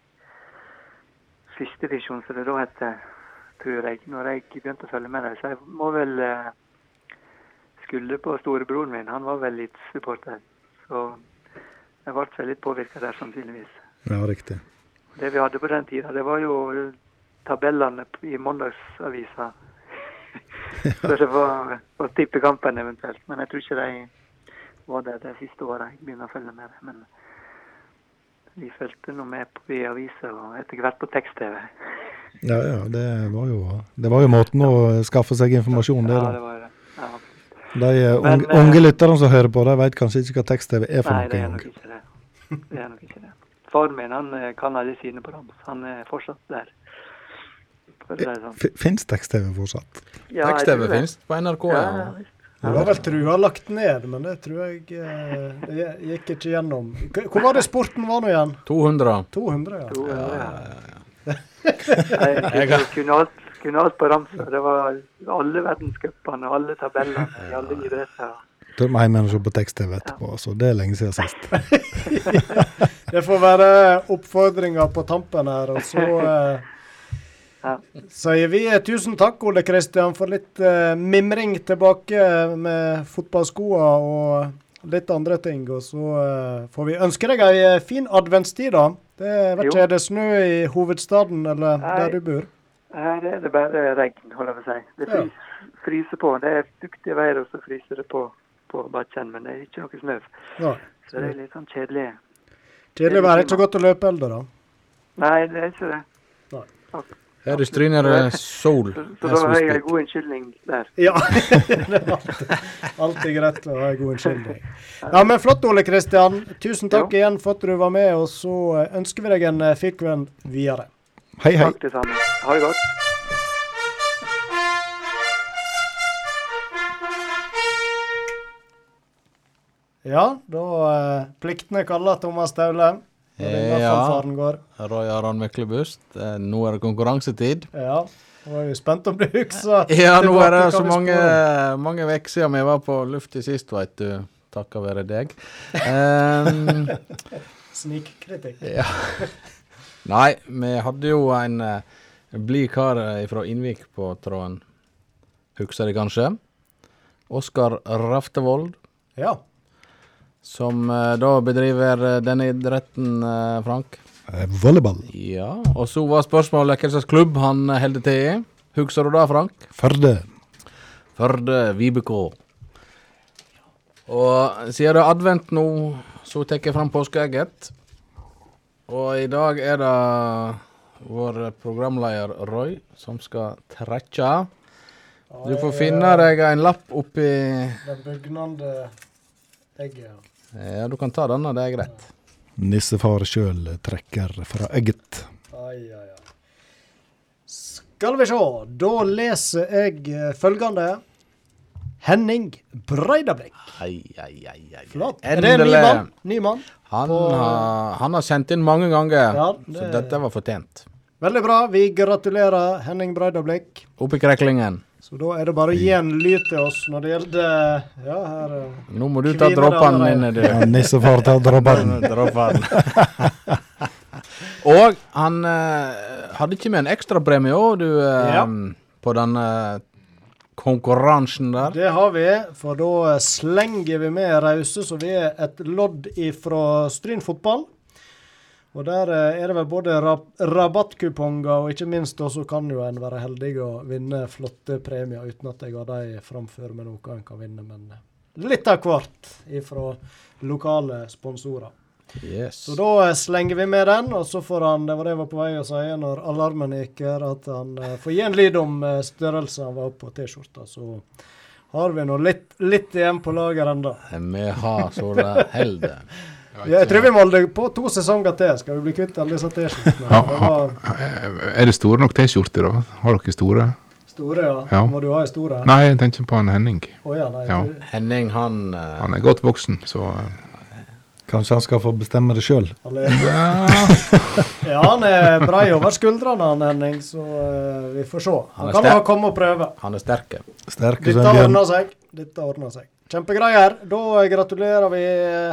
første divisjon, som det da het, tror jeg, når jeg begynte å følge med dem. Så jeg må vel eh, skylde på storebroren min. Han var vel litt supporter. Så jeg ble vel litt påvirka der, sannsynligvis. Ja, riktig. Det vi hadde på den tida, det var jo tabellene i mandagsavisa. Så det var å tippe kampen eventuelt. Men jeg tror ikke de var det de siste året jeg begynte å følge med. det. Men vi fulgte nå med på i aviser og etter hvert på tekst-TV. Ja, ja, det var jo, det var jo måten å skaffe seg informasjon, det. Ja, det var det. Ja. De eh, Men, unge, eh, lytterne som hører på, de vet kanskje ikke hva tekst-TV er for Nei, noe det er nok ikke det. Det er nok ikke det. Faren min han eh, kan alle sine på rams. Han er fortsatt der. For si sånn. Fins tekst-TV fortsatt? Ja, Tekst-TV fins på NRK. Ja, Ja. Ja. Det var vel trua lagt ned, men det tror jeg eh, det gikk ikke gjennom. Hvor var det sporten var nå igjen? 200. 200, ja. 200, ja, ja. Jeg kunne, kunne, alt, kunne alt på ramsa. Det var alle verdenscupene, alle tabellene i alle idretter. Jeg hjem og på tekst-TV etterpå. Så det er lenge siden sist. Det får være oppfordringer på tampen her. Og så eh, Ja. sier vi eh, tusen takk, Ole Kristian, for litt uh, mimring tilbake med fotballskoa og litt andre ting. Og så uh, får vi ønske deg ei eh, fin adventstid, da. Det, vet ikke, er det snø i hovedstaden eller Nei. der du bor? Her er det bare regn, holder jeg på å si. Det Ja. fryser på. Det er fuktig vær, og så fryser det på på bakken. Men det er ikke noe snø. Ja. Så det er litt sånn kjedelig. Kjedelig vær. Ikke så godt å løpe eldre, da. Nei, det er ikke det. Nei. Her i Stryn er det sol. Så, da har jeg en god unnskyldning der. Ja. alltid, greit å ha en god unnskyldning. Ja, men Flott, Ole Kristian. Tusen takk igjen for at du var med. Og så eh, ønsker vi deg en eh, fin kveld videre. Hei, hei. Takk det samme. Ha det godt. Ja, da eh, pliktene kaller Thomas Staule. Denne Ja. Roy Aron Myklebust. Eh, Nå er det konkurransetid. Ja. Nå er vi spent om du husker Ja, nå er det så mange, mange uker siden vi var på lufta sist, veit du. Takka være deg. Um, Snikkritikk. ja. Nei, vi hadde jo en uh, blid kar fra Innvik på tråden. Husker de kanskje? Oskar Raftevold. Ja. Som eh, da bedriver eh, denne idretten, eh, Frank. Volleyball. Ja, og så var spørsmålet hva slags klubb han holder til i. Husker du det, Frank? Førde. Førde Vibeke. Og siden det er advent nå, så tar jeg fram påskeegget. Og i dag er det vår programleder Roy som skal trekke. Du får finne deg en lapp oppi Det bugnende egget. Ja. Du kan ta denne, det er greit. Nissefar sjøl trekker fra egget. Ai, ai, ai. Skal vi se. Da leser jeg eh, følgende. Henning Breidablikk. Ai, ai, ai, ai. Flott. Er det en ny mann? Ny mann? Han, På- har, han har sendt inn mange ganger, Ja, så dette var fortjent. Veldig bra. Vi gratulerer Henning Breidablikk. i kreklingen. Så da er det bare å gi en lyd til oss når det gjelder Ja, her eh, Nå må du ta dråpene dine, du. Ja, nissefar tar dråpene. Dråpene. Og han uh, hadde ikke med en ekstrapremie òg, du, uh, Ja. på denne konkurransen der. Det har vi, for da slenger vi med rause, så vi er et lodd ifra Stryn fotball. Og der eh, er det vel både rabattkuponger, og ikke minst da så kan jo en være heldig å vinne flotte premier, uten at jeg har de framfor med noe en kan vinne, men eh, litt av hvert ifra lokale sponsorer. Yes. Så da eh, slenger vi med den, og så får han, det var det jeg var på vei å si når alarmen gikk at han får gi en lyd om størrelsen han var på T-skjorta. Så har vi nå litt, litt igjen på lager ennå. Vi har så det holder. Jeg tror vi må holde på to sesonger til. Skal vi bli kvitt alle disse T-skjortene? Ja, Er det store nok T-skjorter, da? Har dere store? store, ja. Ja. Må du ha ei stor en? Nei, jeg tenker på han Henning. Oh, ja, nei. Ja. Henning, han uh... Han er godt voksen, så uh... Kanskje han skal få bestemme det sjøl. Ja, han er brei over skuldrene, han Henning, så uh, vi får se. Han Han kan jo komme og prøve. Han er sterk. Dette ordner seg. Dette ordner seg. Kjempegreier. Da eh, gratulerer vi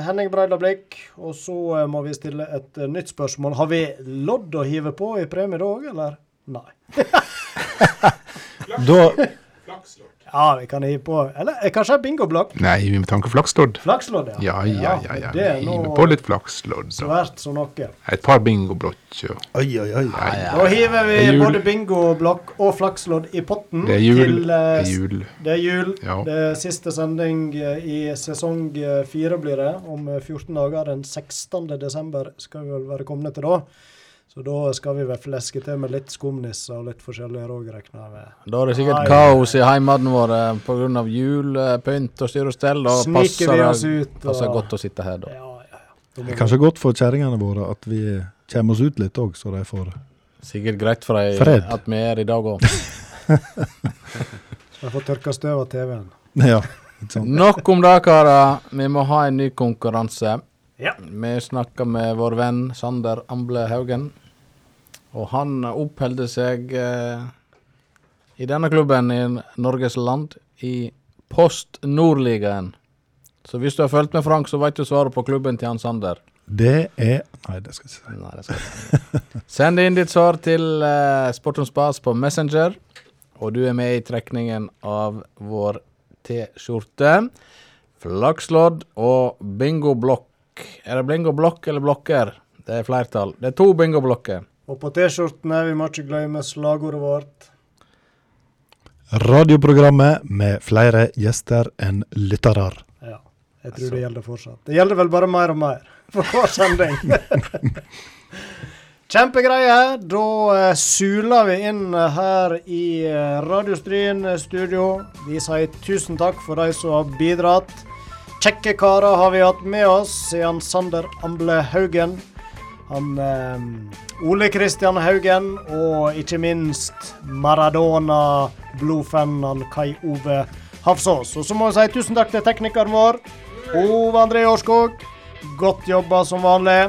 Henning Breidablikk. Og så eh, må vi stille et eh, nytt spørsmål. Har vi lodd å hive på i premie da òg, eller? Nei. Da Ja, vi kan hive på. Eller eh, kanskje bingoblokk? Nei, vi må tanke flakslodd. Flakslodd, Ja, ja, ja. ja. Det er Vi hiver på litt flakslodd. svært så noe. Et par bingoblokker. Oi, oi, oi. Da hiver vi både bingoblokk og flakslodd i potten. Det er jul. Til, eh, Det er jul. Det er jul. Ja. Det er siste sending eh, i sesong fire blir det. Om eh, 14 dager. Den 16. desember skal vi vel være kommet til da. Så da skal vi vel fleske til med litt skumnisser og litt forskjellig òg, regner jeg med. Da er det sikkert Ai, kaos i heimene vår pga. på grunn av jul, eh, og styr og stell. Da passer vi oss ut, passer godt å sitte her, da. Det er kanskje godt for kjerringene våre at vi kommer oss ut litt òg, så de får Sikkert greit for dem at vi er i dag òg. Så de får tørka støv av TV-en. Ja. ikke sant. Nok om det, karer. Vi må ha en ny konkurranse. Ja. Vi snakka med vår venn Sander Amble Haugen. Og han oppholder seg eh, i denne klubben i Norges land i Post Nordligaen. Så hvis du har fulgt med, Frank, så vet du svaret på klubben til han Sander. Det er Nei, det skal jeg ikke si. Send inn ditt svar til eh, Sport om Spas på Messenger, og du er med i trekningen av vår T-skjorte, flakslodd og bingoblokk. Er det bingoblokk eller blokker? Det er flertall. Det er to bingoblokker. Og på T-skjortene, vi må ikke glemme slagordet vårt. Radioprogrammet med flere gjester enn lyttere. Ja, jeg tror det gjelder fortsatt. Det gjelder vel bare mer og mer for hver sending. Kjempegreie. Da uh, suler vi inn uh, her i uh, Radiostryn eh, studio. Vi sier tusen takk for de som har bidratt. Kjekke karer har vi hatt med oss, siden Sander Amble Haugen. Han eh, Ole Kristian Haugen, og ikke minst Maradona-blodfanen Kai Ove Hafsås. Og så må vi si tusen takk til teknikeren vår, Ove André Årskog. Godt jobba som vanlig.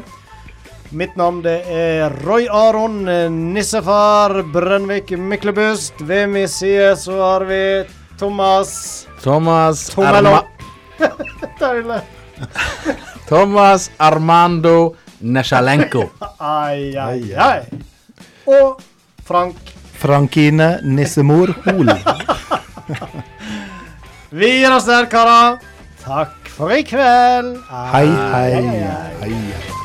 Mitt navn det er Roy Aron Nissefar Brennvik Myklebust. Ved min side så har vi Thomas Thomas Tommelå. Deilig. Thomas Armando Nesjalenko. Ai, ai, ai. Og Frank. Frankine Nissemor Hol. Vi gir oss der, karer. Takk for i kveld. Hei, hei. hei.